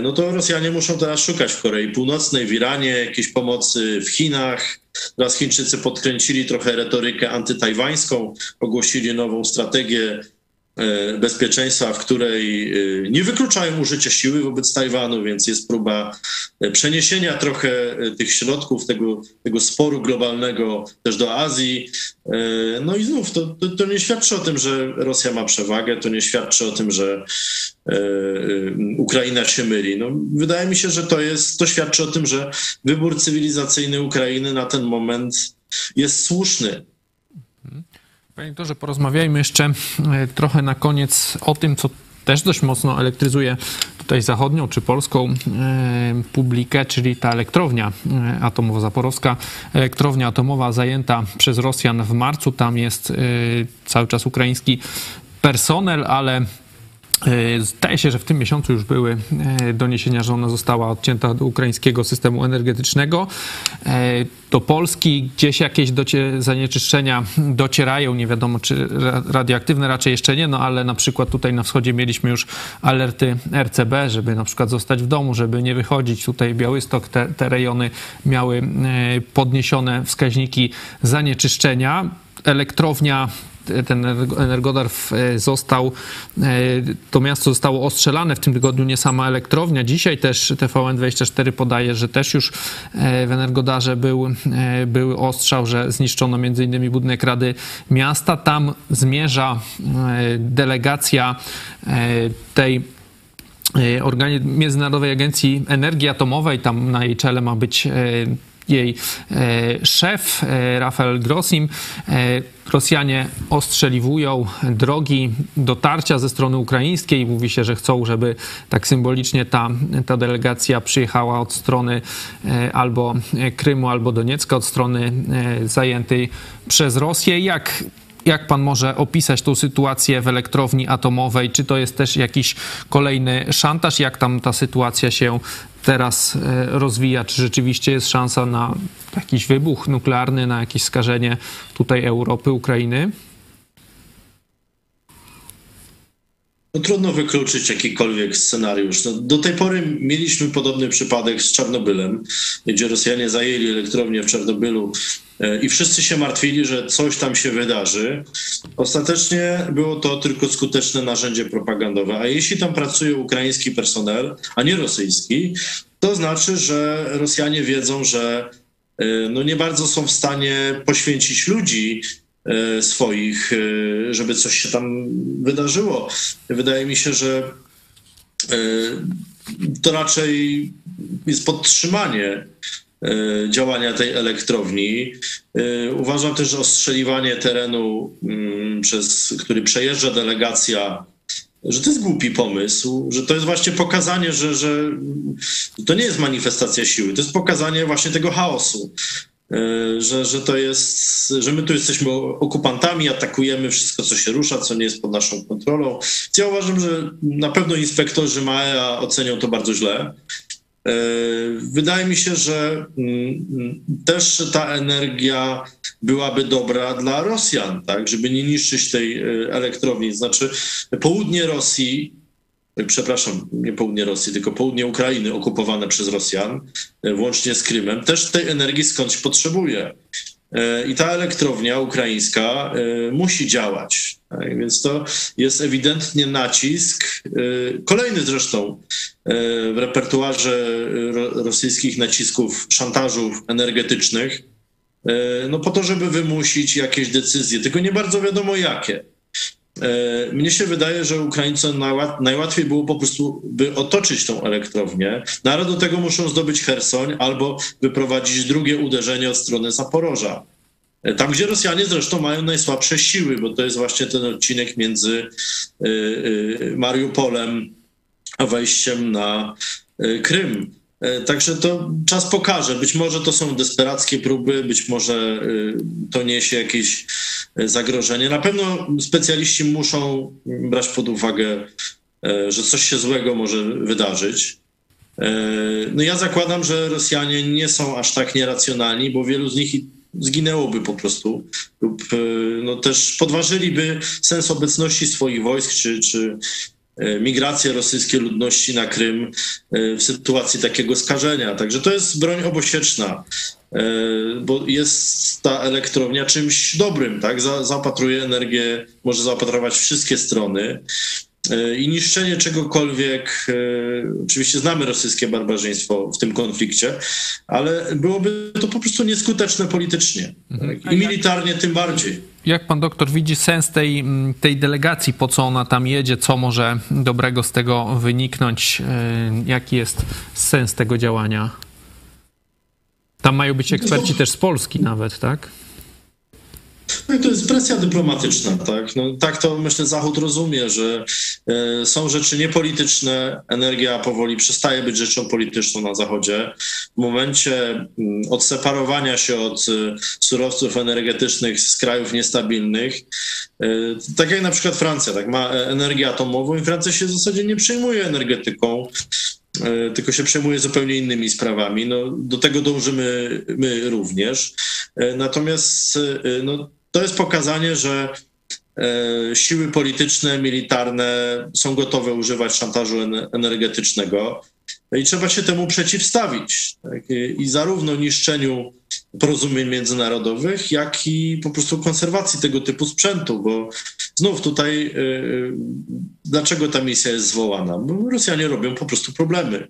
no to Rosjanie muszą teraz szukać w Korei Północnej, w Iranie, jakiejś pomocy w Chinach. Teraz Chińczycy podkręcili trochę retorykę antytajwańską, ogłosili nową strategię E, bezpieczeństwa, w której e, nie wykluczają użycia siły wobec Tajwanu, więc jest próba e, przeniesienia trochę tych środków, tego, tego sporu globalnego też do Azji. No i znów to, to, to nie świadczy o tym, że Rosja ma przewagę, to nie świadczy o tym, że Ukraina się myli. No, wydaje mi się, że to jest, to świadczy o tym, że wybór cywilizacyjny Ukrainy na ten moment jest słuszny. Panie doktorze, porozmawiajmy jeszcze e, trochę na koniec o tym, co też dość mocno elektryzuje tutaj zachodnią czy polską e, publikę, czyli ta elektrownia e, atomowa zaporowska. Elektrownia atomowa zajęta przez Rosjan w marcu. Tam jest cały czas ukraiński personel, ale zdaje się, że w tym miesiącu już były e, doniesienia, że ona została odcięta od ukraińskiego systemu energetycznego. E, do Polski gdzieś jakieś docie, zanieczyszczenia docierają, nie wiadomo czy radioaktywne raczej jeszcze nie, no ale na przykład tutaj na wschodzie mieliśmy już alerty RCB, żeby na przykład zostać w domu, żeby nie wychodzić. Tutaj Białystok, te, te rejony miały podniesione wskaźniki zanieczyszczenia. Elektrownia ten Energodar e, został, e, to miasto zostało ostrzelane w tym tygodniu, nie sama elektrownia. Dzisiaj też TVN24 podaje, że też już e, w Energodarze był, był ostrzał, że zniszczono innymi budynek Rady Miasta. Tam zmierza delegacja tej Międzynarodowej Agencji Energii Atomowej, tam na jej czele ma być jej e, szef, e, Rafael Grossim. E, Rosjanie ostrzeliwują drogi dotarcia ze strony ukraińskiej. Mówi się, że chcą, żeby tak symbolicznie ta, ta delegacja przyjechała od strony albo Krymu, albo Doniecka, od strony zajętej przez Rosję. Jak jak pan może opisać tą sytuację w elektrowni atomowej? Czy to jest też jakiś kolejny szantaż? Jak tam ta sytuacja się teraz e, rozwija? Czy rzeczywiście jest szansa na jakiś wybuch nuklearny, na jakieś skażenie tutaj Europy, Ukrainy? No, trudno wykluczyć jakikolwiek scenariusz. No, do tej pory mieliśmy podobny przypadek z Czarnobylem, gdzie Rosjanie zajęli elektrownię w Czarnobylu e, i wszyscy się martwili, że coś tam się wydarzy. Ostatecznie było to tylko skuteczne narzędzie propagandowe. A jeśli tam pracuje ukraiński personel, a nie rosyjski, to znaczy, że Rosjanie wiedzą, że no nie bardzo są w stanie poświęcić ludzi swoich, żeby coś się tam wydarzyło. Wydaje mi się, że to raczej jest podtrzymanie działania tej elektrowni. Uważam też, że ostrzeliwanie terenu, mm, przez który przejeżdża delegacja że to jest głupi pomysł, że to jest właśnie pokazanie, że, że to nie jest manifestacja siły, to jest pokazanie właśnie tego chaosu. E, że, że to jest, że my tu jesteśmy okupantami, atakujemy wszystko, co się rusza, co nie jest pod naszą kontrolą. Ja uważam, że na pewno inspektorzy MAEA ocenią to bardzo źle. E, wydaje mi się, że mm, też ta energia byłaby dobra dla Rosjan, tak, żeby nie niszczyć tej e, elektrowni. Znaczy, południe Rosji, przepraszam, nie południe Rosji, tylko południe Ukrainy okupowane przez Rosjan, włącznie z Krymem, też tej energii skądś potrzebuje. I ta elektrownia ukraińska musi działać. Więc to jest ewidentnie nacisk, kolejny zresztą w repertuarze rosyjskich nacisków, szantażów energetycznych, no po to, żeby wymusić jakieś decyzje, tylko nie bardzo wiadomo jakie. Mnie się wydaje, że Ukraińcom najłatwiej było po prostu, by otoczyć tą elektrownię, no do tego muszą zdobyć Hersoń albo wyprowadzić drugie uderzenie od strony Zaporoża. Tam, gdzie Rosjanie zresztą mają najsłabsze siły, bo to jest właśnie ten odcinek między Mariupolem a wejściem na e, Krym. E, także to czas pokaże. Być może to są desperackie próby, być może e, to niesie jakieś zagrożenie. Na pewno specjaliści muszą brać pod uwagę, że coś się złego może wydarzyć. No ja zakładam, że Rosjanie nie są aż tak nieracjonalni, bo wielu z nich zginęłoby po prostu lub no, też podważyliby sens obecności swoich wojsk czy, czy E, migrację rosyjskiej ludności na Krym e, w sytuacji takiego skażenia. Także to jest broń obosieczna, e, bo jest ta elektrownia czymś dobrym, tak? Zaopatruje energię, może zaopatrować wszystkie strony. I niszczenie czegokolwiek, oczywiście znamy rosyjskie barbarzyństwo w tym konflikcie, ale byłoby to po prostu nieskuteczne politycznie mhm. tak? i militarnie tym bardziej jak pan doktor widzi sens tej, tej delegacji, po co ona tam jedzie, co może dobrego z tego wyniknąć, e, jaki jest sens tego działania? Tam mają być eksperci też z Polski nawet, tak? No to jest presja dyplomatyczna, tak? No, tak to myślę Zachód rozumie, że e, są rzeczy niepolityczne, energia powoli przestaje być rzeczą polityczną na Zachodzie. W momencie mm, odseparowania się od e, surowców energetycznych z krajów niestabilnych, e, tak jak na przykład Francja, tak, ma energię atomową i Francja się w zasadzie nie przejmuje energetyką, tylko się przejmuje zupełnie innymi sprawami. No, do tego dążymy my również. E, natomiast no, to jest pokazanie, że e, siły polityczne, militarne są gotowe używać szantażu energetycznego i trzeba się temu przeciwstawić. Tak? I zarówno niszczeniu porozumień międzynarodowych, jak i po prostu konserwacji tego typu sprzętu, bo znów tutaj yy, dlaczego ta misja jest zwołana? Bo Rosjanie robią po prostu problemy.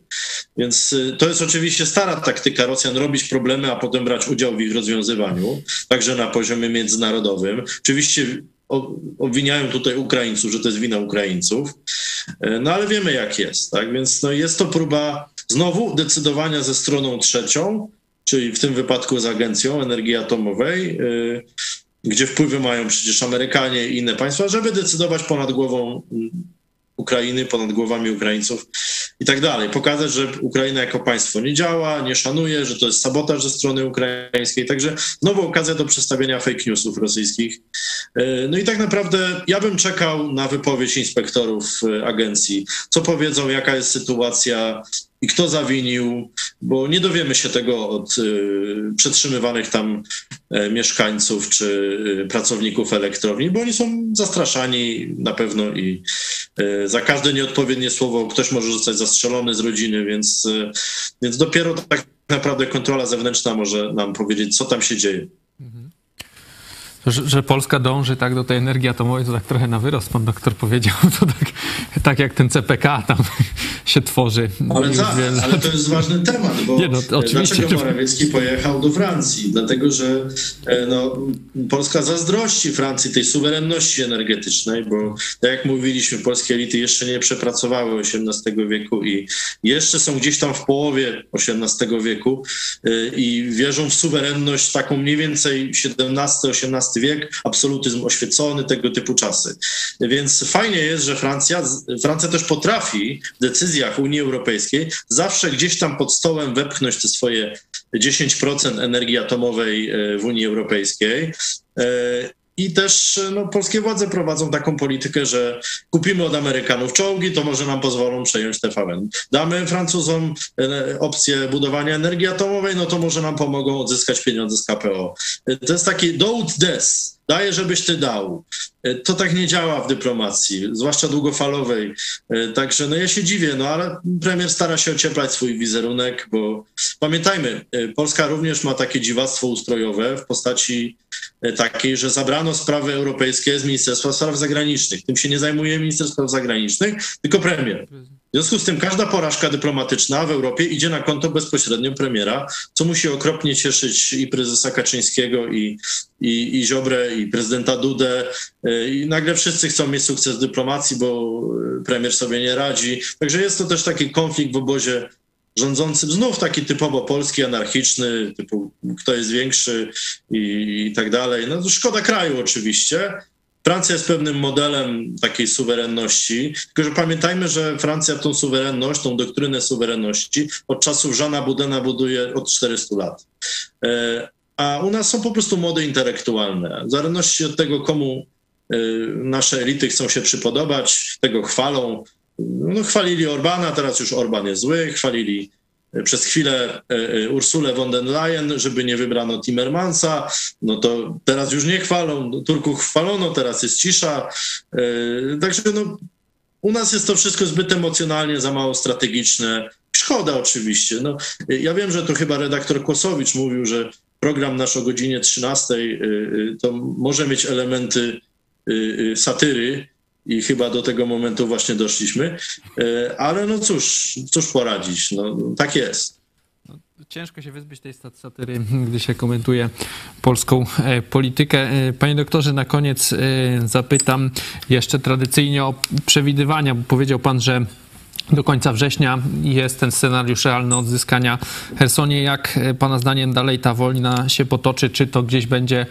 Więc yy, to jest oczywiście stara taktyka Rosjan robić problemy, a potem brać udział w ich rozwiązywaniu, także na poziomie międzynarodowym. Oczywiście obwiniają tutaj Ukraińców, że to jest wina Ukraińców, no ale wiemy jak jest, tak? Więc no, jest to próba znowu decydowania ze stroną trzecią, czyli w tym wypadku z Agencją Energii Atomowej, y, gdzie wpływy mają przecież Amerykanie i inne państwa, żeby decydować ponad głową mm, Ukrainy, ponad głowami Ukraińców i tak dalej. Pokazać, że Ukraina jako państwo nie działa, nie szanuje, że to jest sabotaż ze strony ukraińskiej. Także znowu okazja do przedstawienia fake newsów rosyjskich. Y, no i tak naprawdę ja bym czekał na wypowiedź inspektorów y, agencji. Co powiedzą, jaka jest sytuacja i kto zawinił, bo nie dowiemy się tego od y, przetrzymywanych tam y, mieszkańców czy y, pracowników elektrowni, bo oni są zastraszani na pewno i y, za każde nieodpowiednie słowo ktoś może zostać zastrzelony z rodziny, więc, y, więc dopiero tak naprawdę kontrola zewnętrzna może nam powiedzieć, co tam się dzieje. Że, że, Polska dąży tak do tej energii atomowej, to tak trochę na wyrost pan doktor powiedział. To tak, tak jak ten CPK tam się tworzy. Ale tak, ale to jest ważny temat, bo Nie, no, oczywiście. dlaczego Morawiecki pojechał do Francji? Dlatego, że e, no, Polska zazdrości Francji tej suwerenności energetycznej, bo tak jak mówiliśmy, polskie elity jeszcze nie przepracowały XVIII wieku i jeszcze są gdzieś tam w połowie XVIII wieku e, i wierzą w suwerenność taką mniej więcej XVII-XVIII wiek, absolutyzm oświecony, tego typu czasy. Więc fajnie jest, że Francja, Francja też potrafi w decyzjach Unii Europejskiej zawsze gdzieś tam pod stołem wepchnąć te swoje 10% energii atomowej e, w Unii Europejskiej. E, I też no, polskie władze prowadzą taką politykę, że kupimy od Amerykanów czołgi, to może nam pozwolą przejąć TVN. Damy Francuzom e, opcję budowania energii atomowej, no to może nam pomogą odzyskać pieniądze z KPO. To jest taki dołd des daję, żebyś ty dał. E, to tak nie działa w dyplomacji, zwłaszcza długofalowej. E, także no ja się dziwię, no ale premier stara się ocieplać swój wizerunek, bo pamiętajmy, e, Polska również ma takie dziwactwo ustrojowe w postaci takiej, że zabrano sprawy europejskie z Ministerstwa Spraw Zagranicznych. Tym się nie zajmuje minister spraw zagranicznych, tylko premier. W związku z tym każda porażka dyplomatyczna w Europie idzie na konto bezpośrednio premiera, co musi okropnie cieszyć i prezesa Kaczyńskiego, i, i, i Ziobrę, i prezydenta Dudę. E, I nagle wszyscy chcą mieć sukces dyplomacji, bo premier sobie nie radzi. Także jest to też taki konflikt w obozie rządzącym, znów taki typowo polski, anarchiczny, typu kto jest większy i, i tak dalej. No szkoda kraju oczywiście, Francja jest pewnym modelem takiej suwerenności, tylko że pamiętajmy, że Francja tą suwerenność, tą doktrynę suwerenności od czasów Żana Budena buduje od 400 lat. E, a u nas są po prostu mody intelektualne. W zależności od tego, komu e, nasze elity chcą się przypodobać, tego chwalą. No, chwalili Orbana, teraz już Orban jest zły, chwalili przez chwilę e, e, Ursulę von der Leyen, żeby nie wybrano Timmermansa, no to teraz już nie chwalą, Turków chwalono, teraz jest cisza. E, także no, u nas jest to wszystko zbyt emocjonalnie, za mało strategiczne. Szkoda oczywiście. No, ja wiem, że to chyba redaktor Kłosowicz mówił, że program nasz o godzinie 13 to może mieć elementy satyry, i chyba do tego momentu właśnie doszliśmy. E, ale no cóż, cóż poradzić, no, tak jest. No, ciężko się wyzbyć tej satyry, gdy się komentuje polską e, politykę. E, panie doktorze, na koniec zapytam jeszcze tradycyjnie o przewidywania, bo powiedział pan, że do końca września jest ten scenariusz realny odzyskania Hersonie. Jak Pana zdaniem dalej ta wojna się potoczy? Czy to gdzieś będzie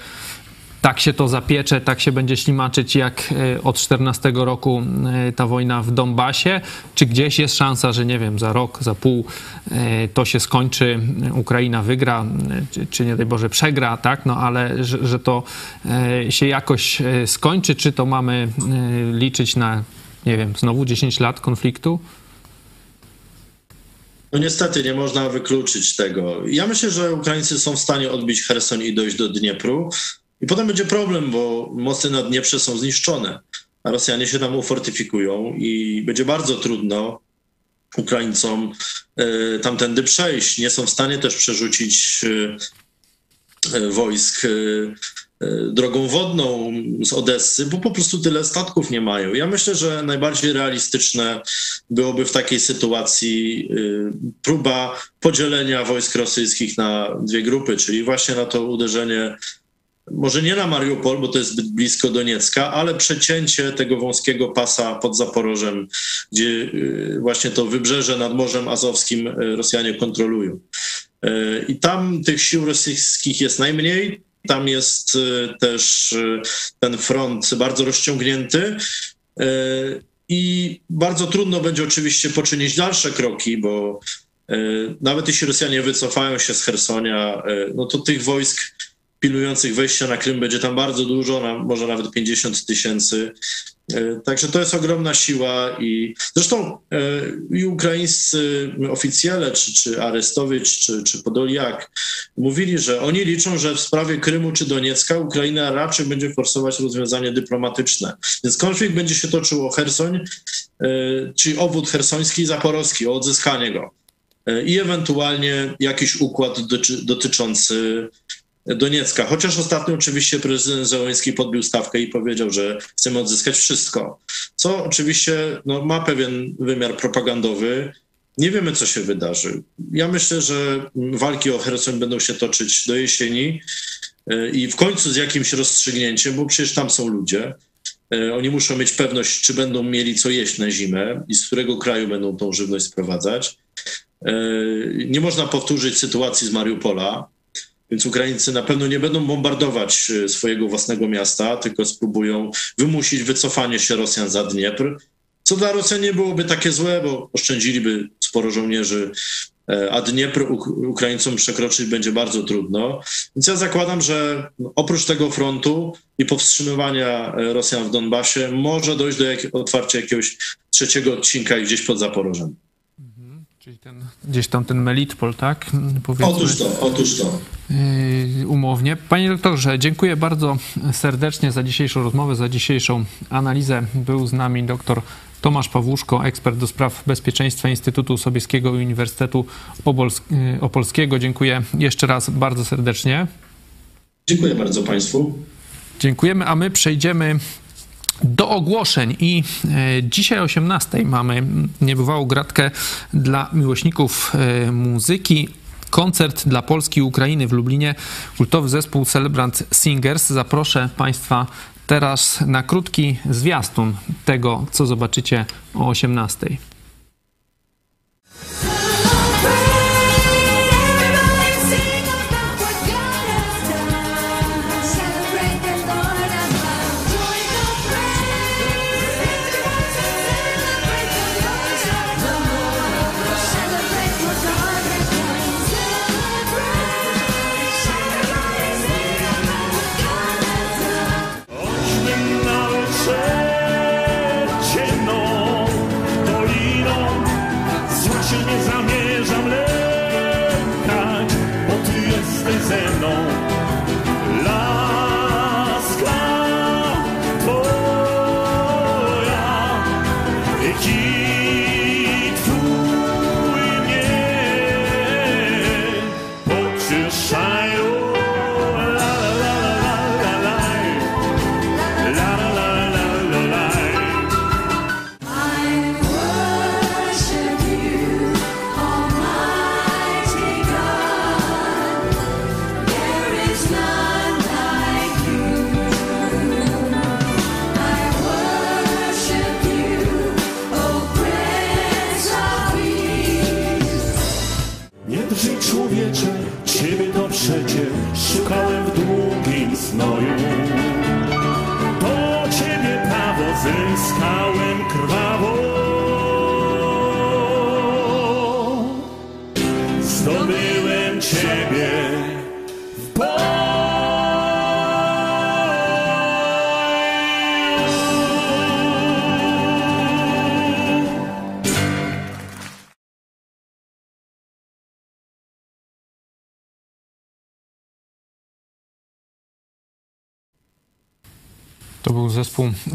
tak się to zapiecze, tak się będzie ślimaczyć jak e, od 14 roku e, ta wojna w Donbasie? Czy gdzieś jest szansa, że nie wiem, za rok, za pół e, to się skończy, Ukraina wygra, czy, czy nie daj Boże przegra, tak? No ale że, że to się jakoś skończy, czy to mamy liczyć na, nie wiem, znowu 10 lat konfliktu? No niestety nie można wykluczyć tego. Ja myślę, że Ukraińcy są w stanie odbić Herson i dojść do Dniepru. I potem będzie problem, bo mosty na Dnieprze są zniszczone, a Rosjanie się tam ufortyfikują i będzie bardzo trudno Ukraińcom y, tamtędy przejść. Nie są w stanie też przerzucić y, y, wojsk drogą wodną z Odessy, bo po prostu tyle statków nie mają. Ja myślę, że najbardziej realistyczne byłoby w takiej sytuacji próba podzielenia wojsk rosyjskich na dwie grupy, czyli właśnie na to uderzenie może nie na Mariupol, bo to jest zbyt blisko Doniecka, ale przecięcie tego wąskiego pasa pod Zaporożem, gdzie y, właśnie to wybrzeże nad Morzem Azowskim y, Rosjanie kontrolują. Y, I tam tych sił rosyjskich jest najmniej. Tam jest też ten front bardzo rozciągnięty. I bardzo trudno będzie oczywiście poczynić dalsze kroki, bo nawet jeśli Rosjanie wycofają się z Hersonia, no to tych wojsk pilnujących wejścia na Krym będzie tam bardzo dużo, może nawet 50 tysięcy. E, także to jest ogromna siła i zresztą e, i ukraińscy oficjele, czy, czy Arestowicz, czy, czy Podoliak mówili, że oni liczą, że w sprawie Krymu czy Doniecka Ukraina raczej będzie forsować rozwiązanie dyplomatyczne. Więc konflikt będzie się toczył o Hersoń, e, czyli obwód hersoński i zaporowski, o odzyskanie go i ewentualnie jakiś układ dotyczący Doniecka. Chociaż ostatnio oczywiście prezydent Zełański podbił stawkę i powiedział, że chcemy odzyskać wszystko. Co oczywiście no, ma pewien wymiar propagandowy. Nie wiemy, co się wydarzy. Ja myślę, że walki o Herson będą się toczyć do jesieni e, i w końcu z jakimś rozstrzygnięciem, bo przecież tam są ludzie. E, oni muszą mieć pewność, czy będą mieli co jeść na zimę i z którego kraju będą tą żywność sprowadzać. E, nie można powtórzyć sytuacji z Mariupola, więc Ukraińcy na pewno nie będą bombardować swojego własnego miasta, tylko spróbują wymusić wycofanie się Rosjan za Dniepr, co dla Rosjan nie byłoby takie złe, bo oszczędziliby sporo żołnierzy, e, a Dniepr Ukraińcom przekroczyć będzie bardzo trudno. Więc ja zakładam, że oprócz tego frontu i powstrzymywania e, Rosjan w Donbasie może dojść do jak otwarcia jakiegoś trzeciego odcinka gdzieś pod Zaporożem. Czyli ten, gdzieś tam ten Melitpol, tak? Powiedzmy, otóż to, otóż to. Yy, umownie. Panie doktorze, dziękuję bardzo serdecznie za dzisiejszą rozmowę, za dzisiejszą analizę. Był z nami doktor Tomasz Pawłuszko, ekspert do spraw bezpieczeństwa Instytutu Sobieskiego i Uniwersytetu y, Opolskiego. Dziękuję jeszcze raz bardzo serdecznie. Dziękuję bardzo Państwu. Dziękujemy, a my przejdziemy do ogłoszeń i e, dzisiaj o 18 mamy niebywałą gratkę dla miłośników e, muzyki. Koncert dla Polski i Ukrainy w Lublinie. Kultowy zespół Celebrant Singers. Zaproszę Państwa teraz na krótki zwiastun tego, co zobaczycie o 18.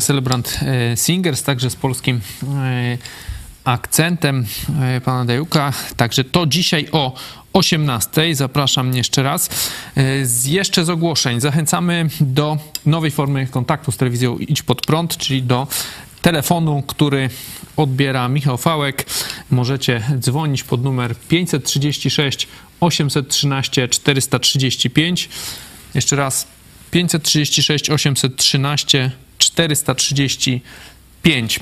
Celebrant e, Singers, także z polskim e, akcentem e, pana Dejuka. Także to dzisiaj o 18. Zapraszam jeszcze raz. Z, jeszcze z ogłoszeń. Zachęcamy do nowej formy kontaktu z telewizją Idź Pod Prąd, czyli do telefonu, który odbiera Michał Fałek. Możecie dzwonić pod numer 536 813 435. Jeszcze raz 536 813 435.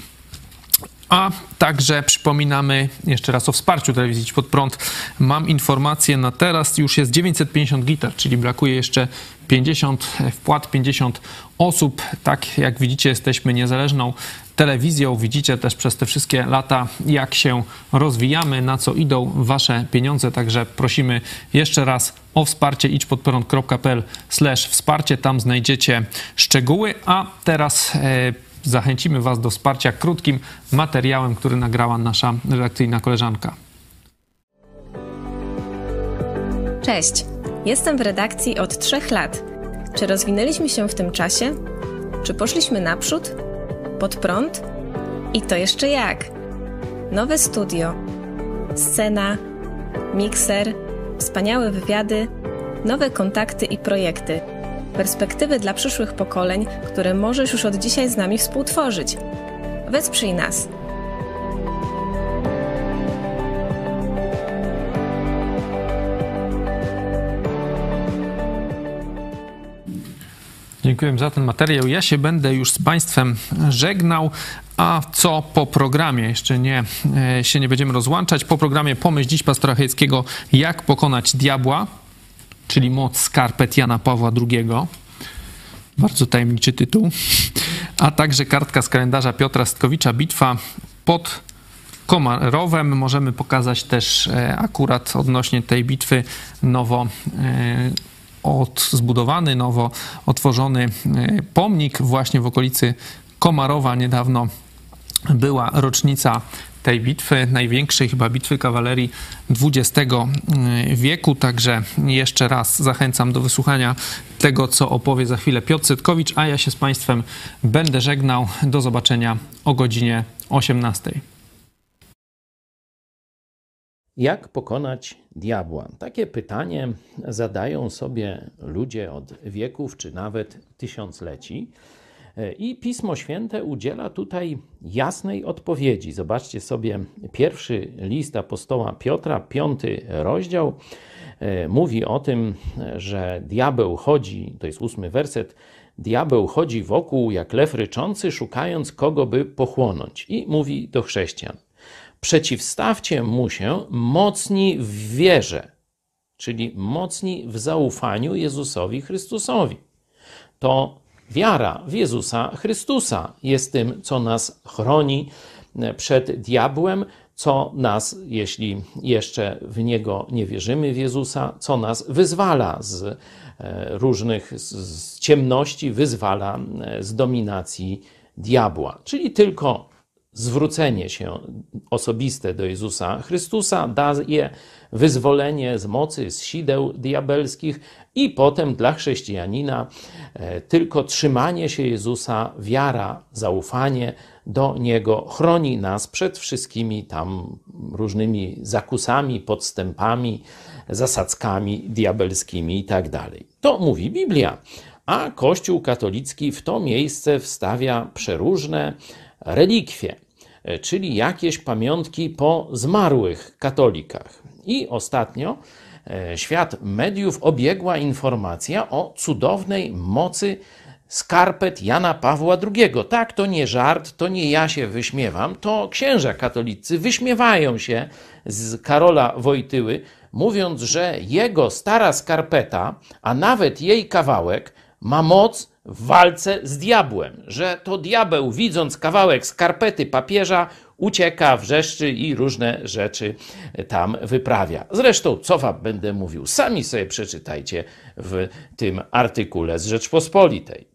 A także przypominamy jeszcze raz o wsparciu telewizji pod prąd. Mam informację na teraz, już jest 950 gitar, czyli brakuje jeszcze 50 wpłat, 50 osób. Tak jak widzicie, jesteśmy niezależną telewizją. Widzicie też przez te wszystkie lata, jak się rozwijamy, na co idą wasze pieniądze. Także prosimy jeszcze raz o wsparcie idźpodprąd.pl wsparcie. Tam znajdziecie szczegóły. A teraz e, zachęcimy was do wsparcia krótkim materiałem, który nagrała nasza redakcyjna koleżanka. Cześć, jestem w redakcji od trzech lat. Czy rozwinęliśmy się w tym czasie? Czy poszliśmy naprzód? Pod prąd? I to jeszcze jak? Nowe studio, scena, mikser, wspaniałe wywiady, nowe kontakty i projekty, perspektywy dla przyszłych pokoleń, które możesz już od dzisiaj z nami współtworzyć. Wesprzyj nas. Dziękuję za ten materiał. Ja się będę już z Państwem żegnał. A co po programie? Jeszcze nie, e, się nie będziemy rozłączać. Po programie Pomyśl dziś pastora Chojeckiego Jak pokonać diabła, czyli moc skarpet Jana Pawła II. Bardzo tajemniczy tytuł. A także kartka z kalendarza Piotra Stkowicza, bitwa pod Komarowem. Możemy pokazać też e, akurat odnośnie tej bitwy nowo e, zbudowany, nowo otworzony e, pomnik właśnie w okolicy Komarowa. Niedawno była rocznica tej bitwy, największej chyba bitwy kawalerii XX wieku. Także jeszcze raz zachęcam do wysłuchania tego, co opowie za chwilę Piotr Sytkowicz, a ja się z Państwem będę żegnał. Do zobaczenia o godzinie 18. Jak pokonać diabła? Takie pytanie zadają sobie ludzie od wieków czy nawet tysiącleci. I Pismo Święte udziela tutaj jasnej odpowiedzi. Zobaczcie sobie pierwszy list apostoła Piotra, piąty rozdział. Mówi o tym, że diabeł chodzi, to jest ósmy werset, diabeł chodzi wokół jak lew ryczący, szukając kogo by pochłonąć. I mówi do chrześcijan przeciwstawcie mu się mocni w wierze, czyli mocni w zaufaniu Jezusowi Chrystusowi. To wiara w Jezusa Chrystusa jest tym, co nas chroni przed diabłem, co nas, jeśli jeszcze w niego nie wierzymy, w Jezusa, co nas wyzwala z e, różnych z ciemności, wyzwala e, z dominacji diabła. Czyli tylko zwrócenie się osobiste do Jezusa Chrystusa daje wyzwolenie z mocy, z sideł diabelskich i potem dla chrześcijanina e, tylko trzymanie się Jezusa, wiara, zaufanie do Niego chroni nas przed wszystkimi tam różnymi zakusami, podstępami, zasadzkami diabelskimi i tak. To mówi Biblia. A Kościół katolicki w to miejsce wstawia przeróżne relikwie, e, czyli jakieś pamiątki po zmarłych katolikach. I ostatnio e, świat mediów obiegła informacja o cudownej mocy skarpet Jana Pawła II. Tak, to nie żart, to nie ja się wyśmiewam, to księża katolicy wyśmiewają się z Karola Wojtyły, mówiąc, że jego stara skarpeta, a nawet jej kawałek, ma moc w walce z diabłem, że to diabeł, widząc kawałek skarpety papieża, ucieka, wrzeszczy i różne rzeczy tam wyprawia. Zresztą, co wam będę mówił, sami sobie przeczytajcie w tym artykule z Rzeczpospolitej.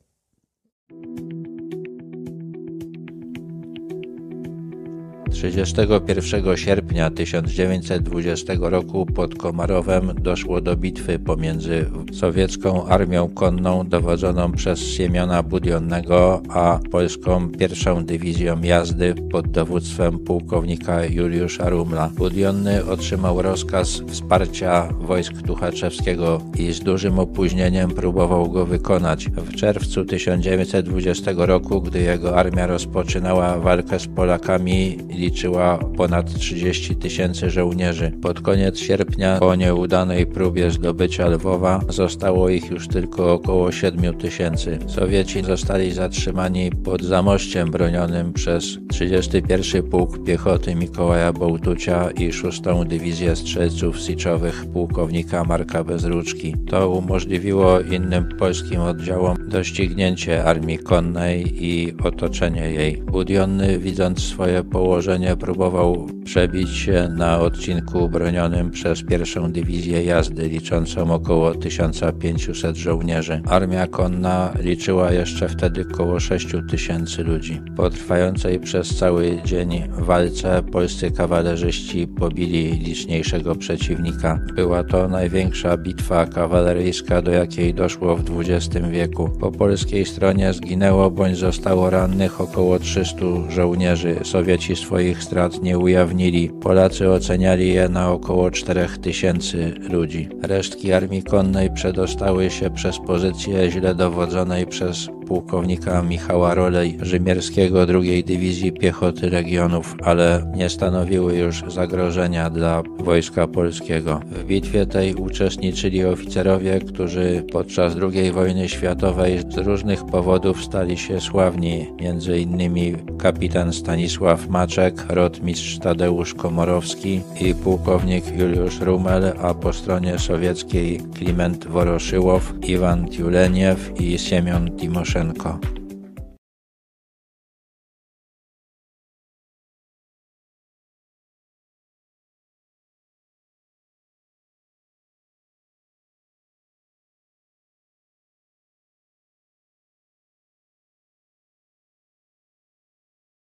31 sierpnia 1920 roku pod Komarowem doszło do bitwy pomiędzy sowiecką armią konną dowodzoną przez Siemiona Budionnego a polską pierwszą dywizją jazdy pod dowództwem pułkownika Juliusza Rumla. Budionny otrzymał rozkaz wsparcia wojsk Tuchaczewskiego i z dużym opóźnieniem próbował go wykonać. W czerwcu 1920 roku, gdy jego armia rozpoczynała walkę z Polakami, liczyła ponad 30 tysięcy żołnierzy. Pod koniec sierpnia, po nieudanej próbie zdobycia Lwowa, zostało ich już tylko około 7 tysięcy. Sowieci zostali zatrzymani pod Zamościem bronionym przez 31 Pułk Piechoty Mikołaja Bołtucia i 6 Dywizję Strzelców Siczowych pułkownika Marka Bezruczki. To umożliwiło innym polskim oddziałom doścignięcie armii konnej i otoczenie jej. Budionny, widząc swoje położenie, próbował przebić się na odcinku bronionym przez pierwszą dywizję jazdy, liczącą około 1500 żołnierzy. Armia konna liczyła jeszcze wtedy około 6000 ludzi. Po trwającej przez cały dzień walce polscy kawalerzyści pobili liczniejszego przeciwnika. Była to największa bitwa kawaleryjska, do jakiej doszło w XX wieku. Po polskiej stronie zginęło bądź zostało rannych około 300 żołnierzy. Sowieci swoich swoich strat nie ujawnili. Polacy oceniali je na około 4000 ludzi. Resztki armii konnej przedostały się przez pozycję źle dowodzonej przez pułkownika Michała Rolej Rzymierskiego II Dywizji Piechoty Regionów, ale nie stanowiły już zagrożenia dla wojska polskiego. W bitwie tej uczestniczyli oficerowie, którzy podczas II wojny światowej z różnych powodów stali się sławni, innymi kapitan Stanisław Maczek, rotmistrz Tadeusz Komorowski i pułkownik Juliusz Rumel, a po stronie sowieckiej Kliment Woroszyłow, Iwan Tiuleniew i Siemion Timoszenko. Порошенко.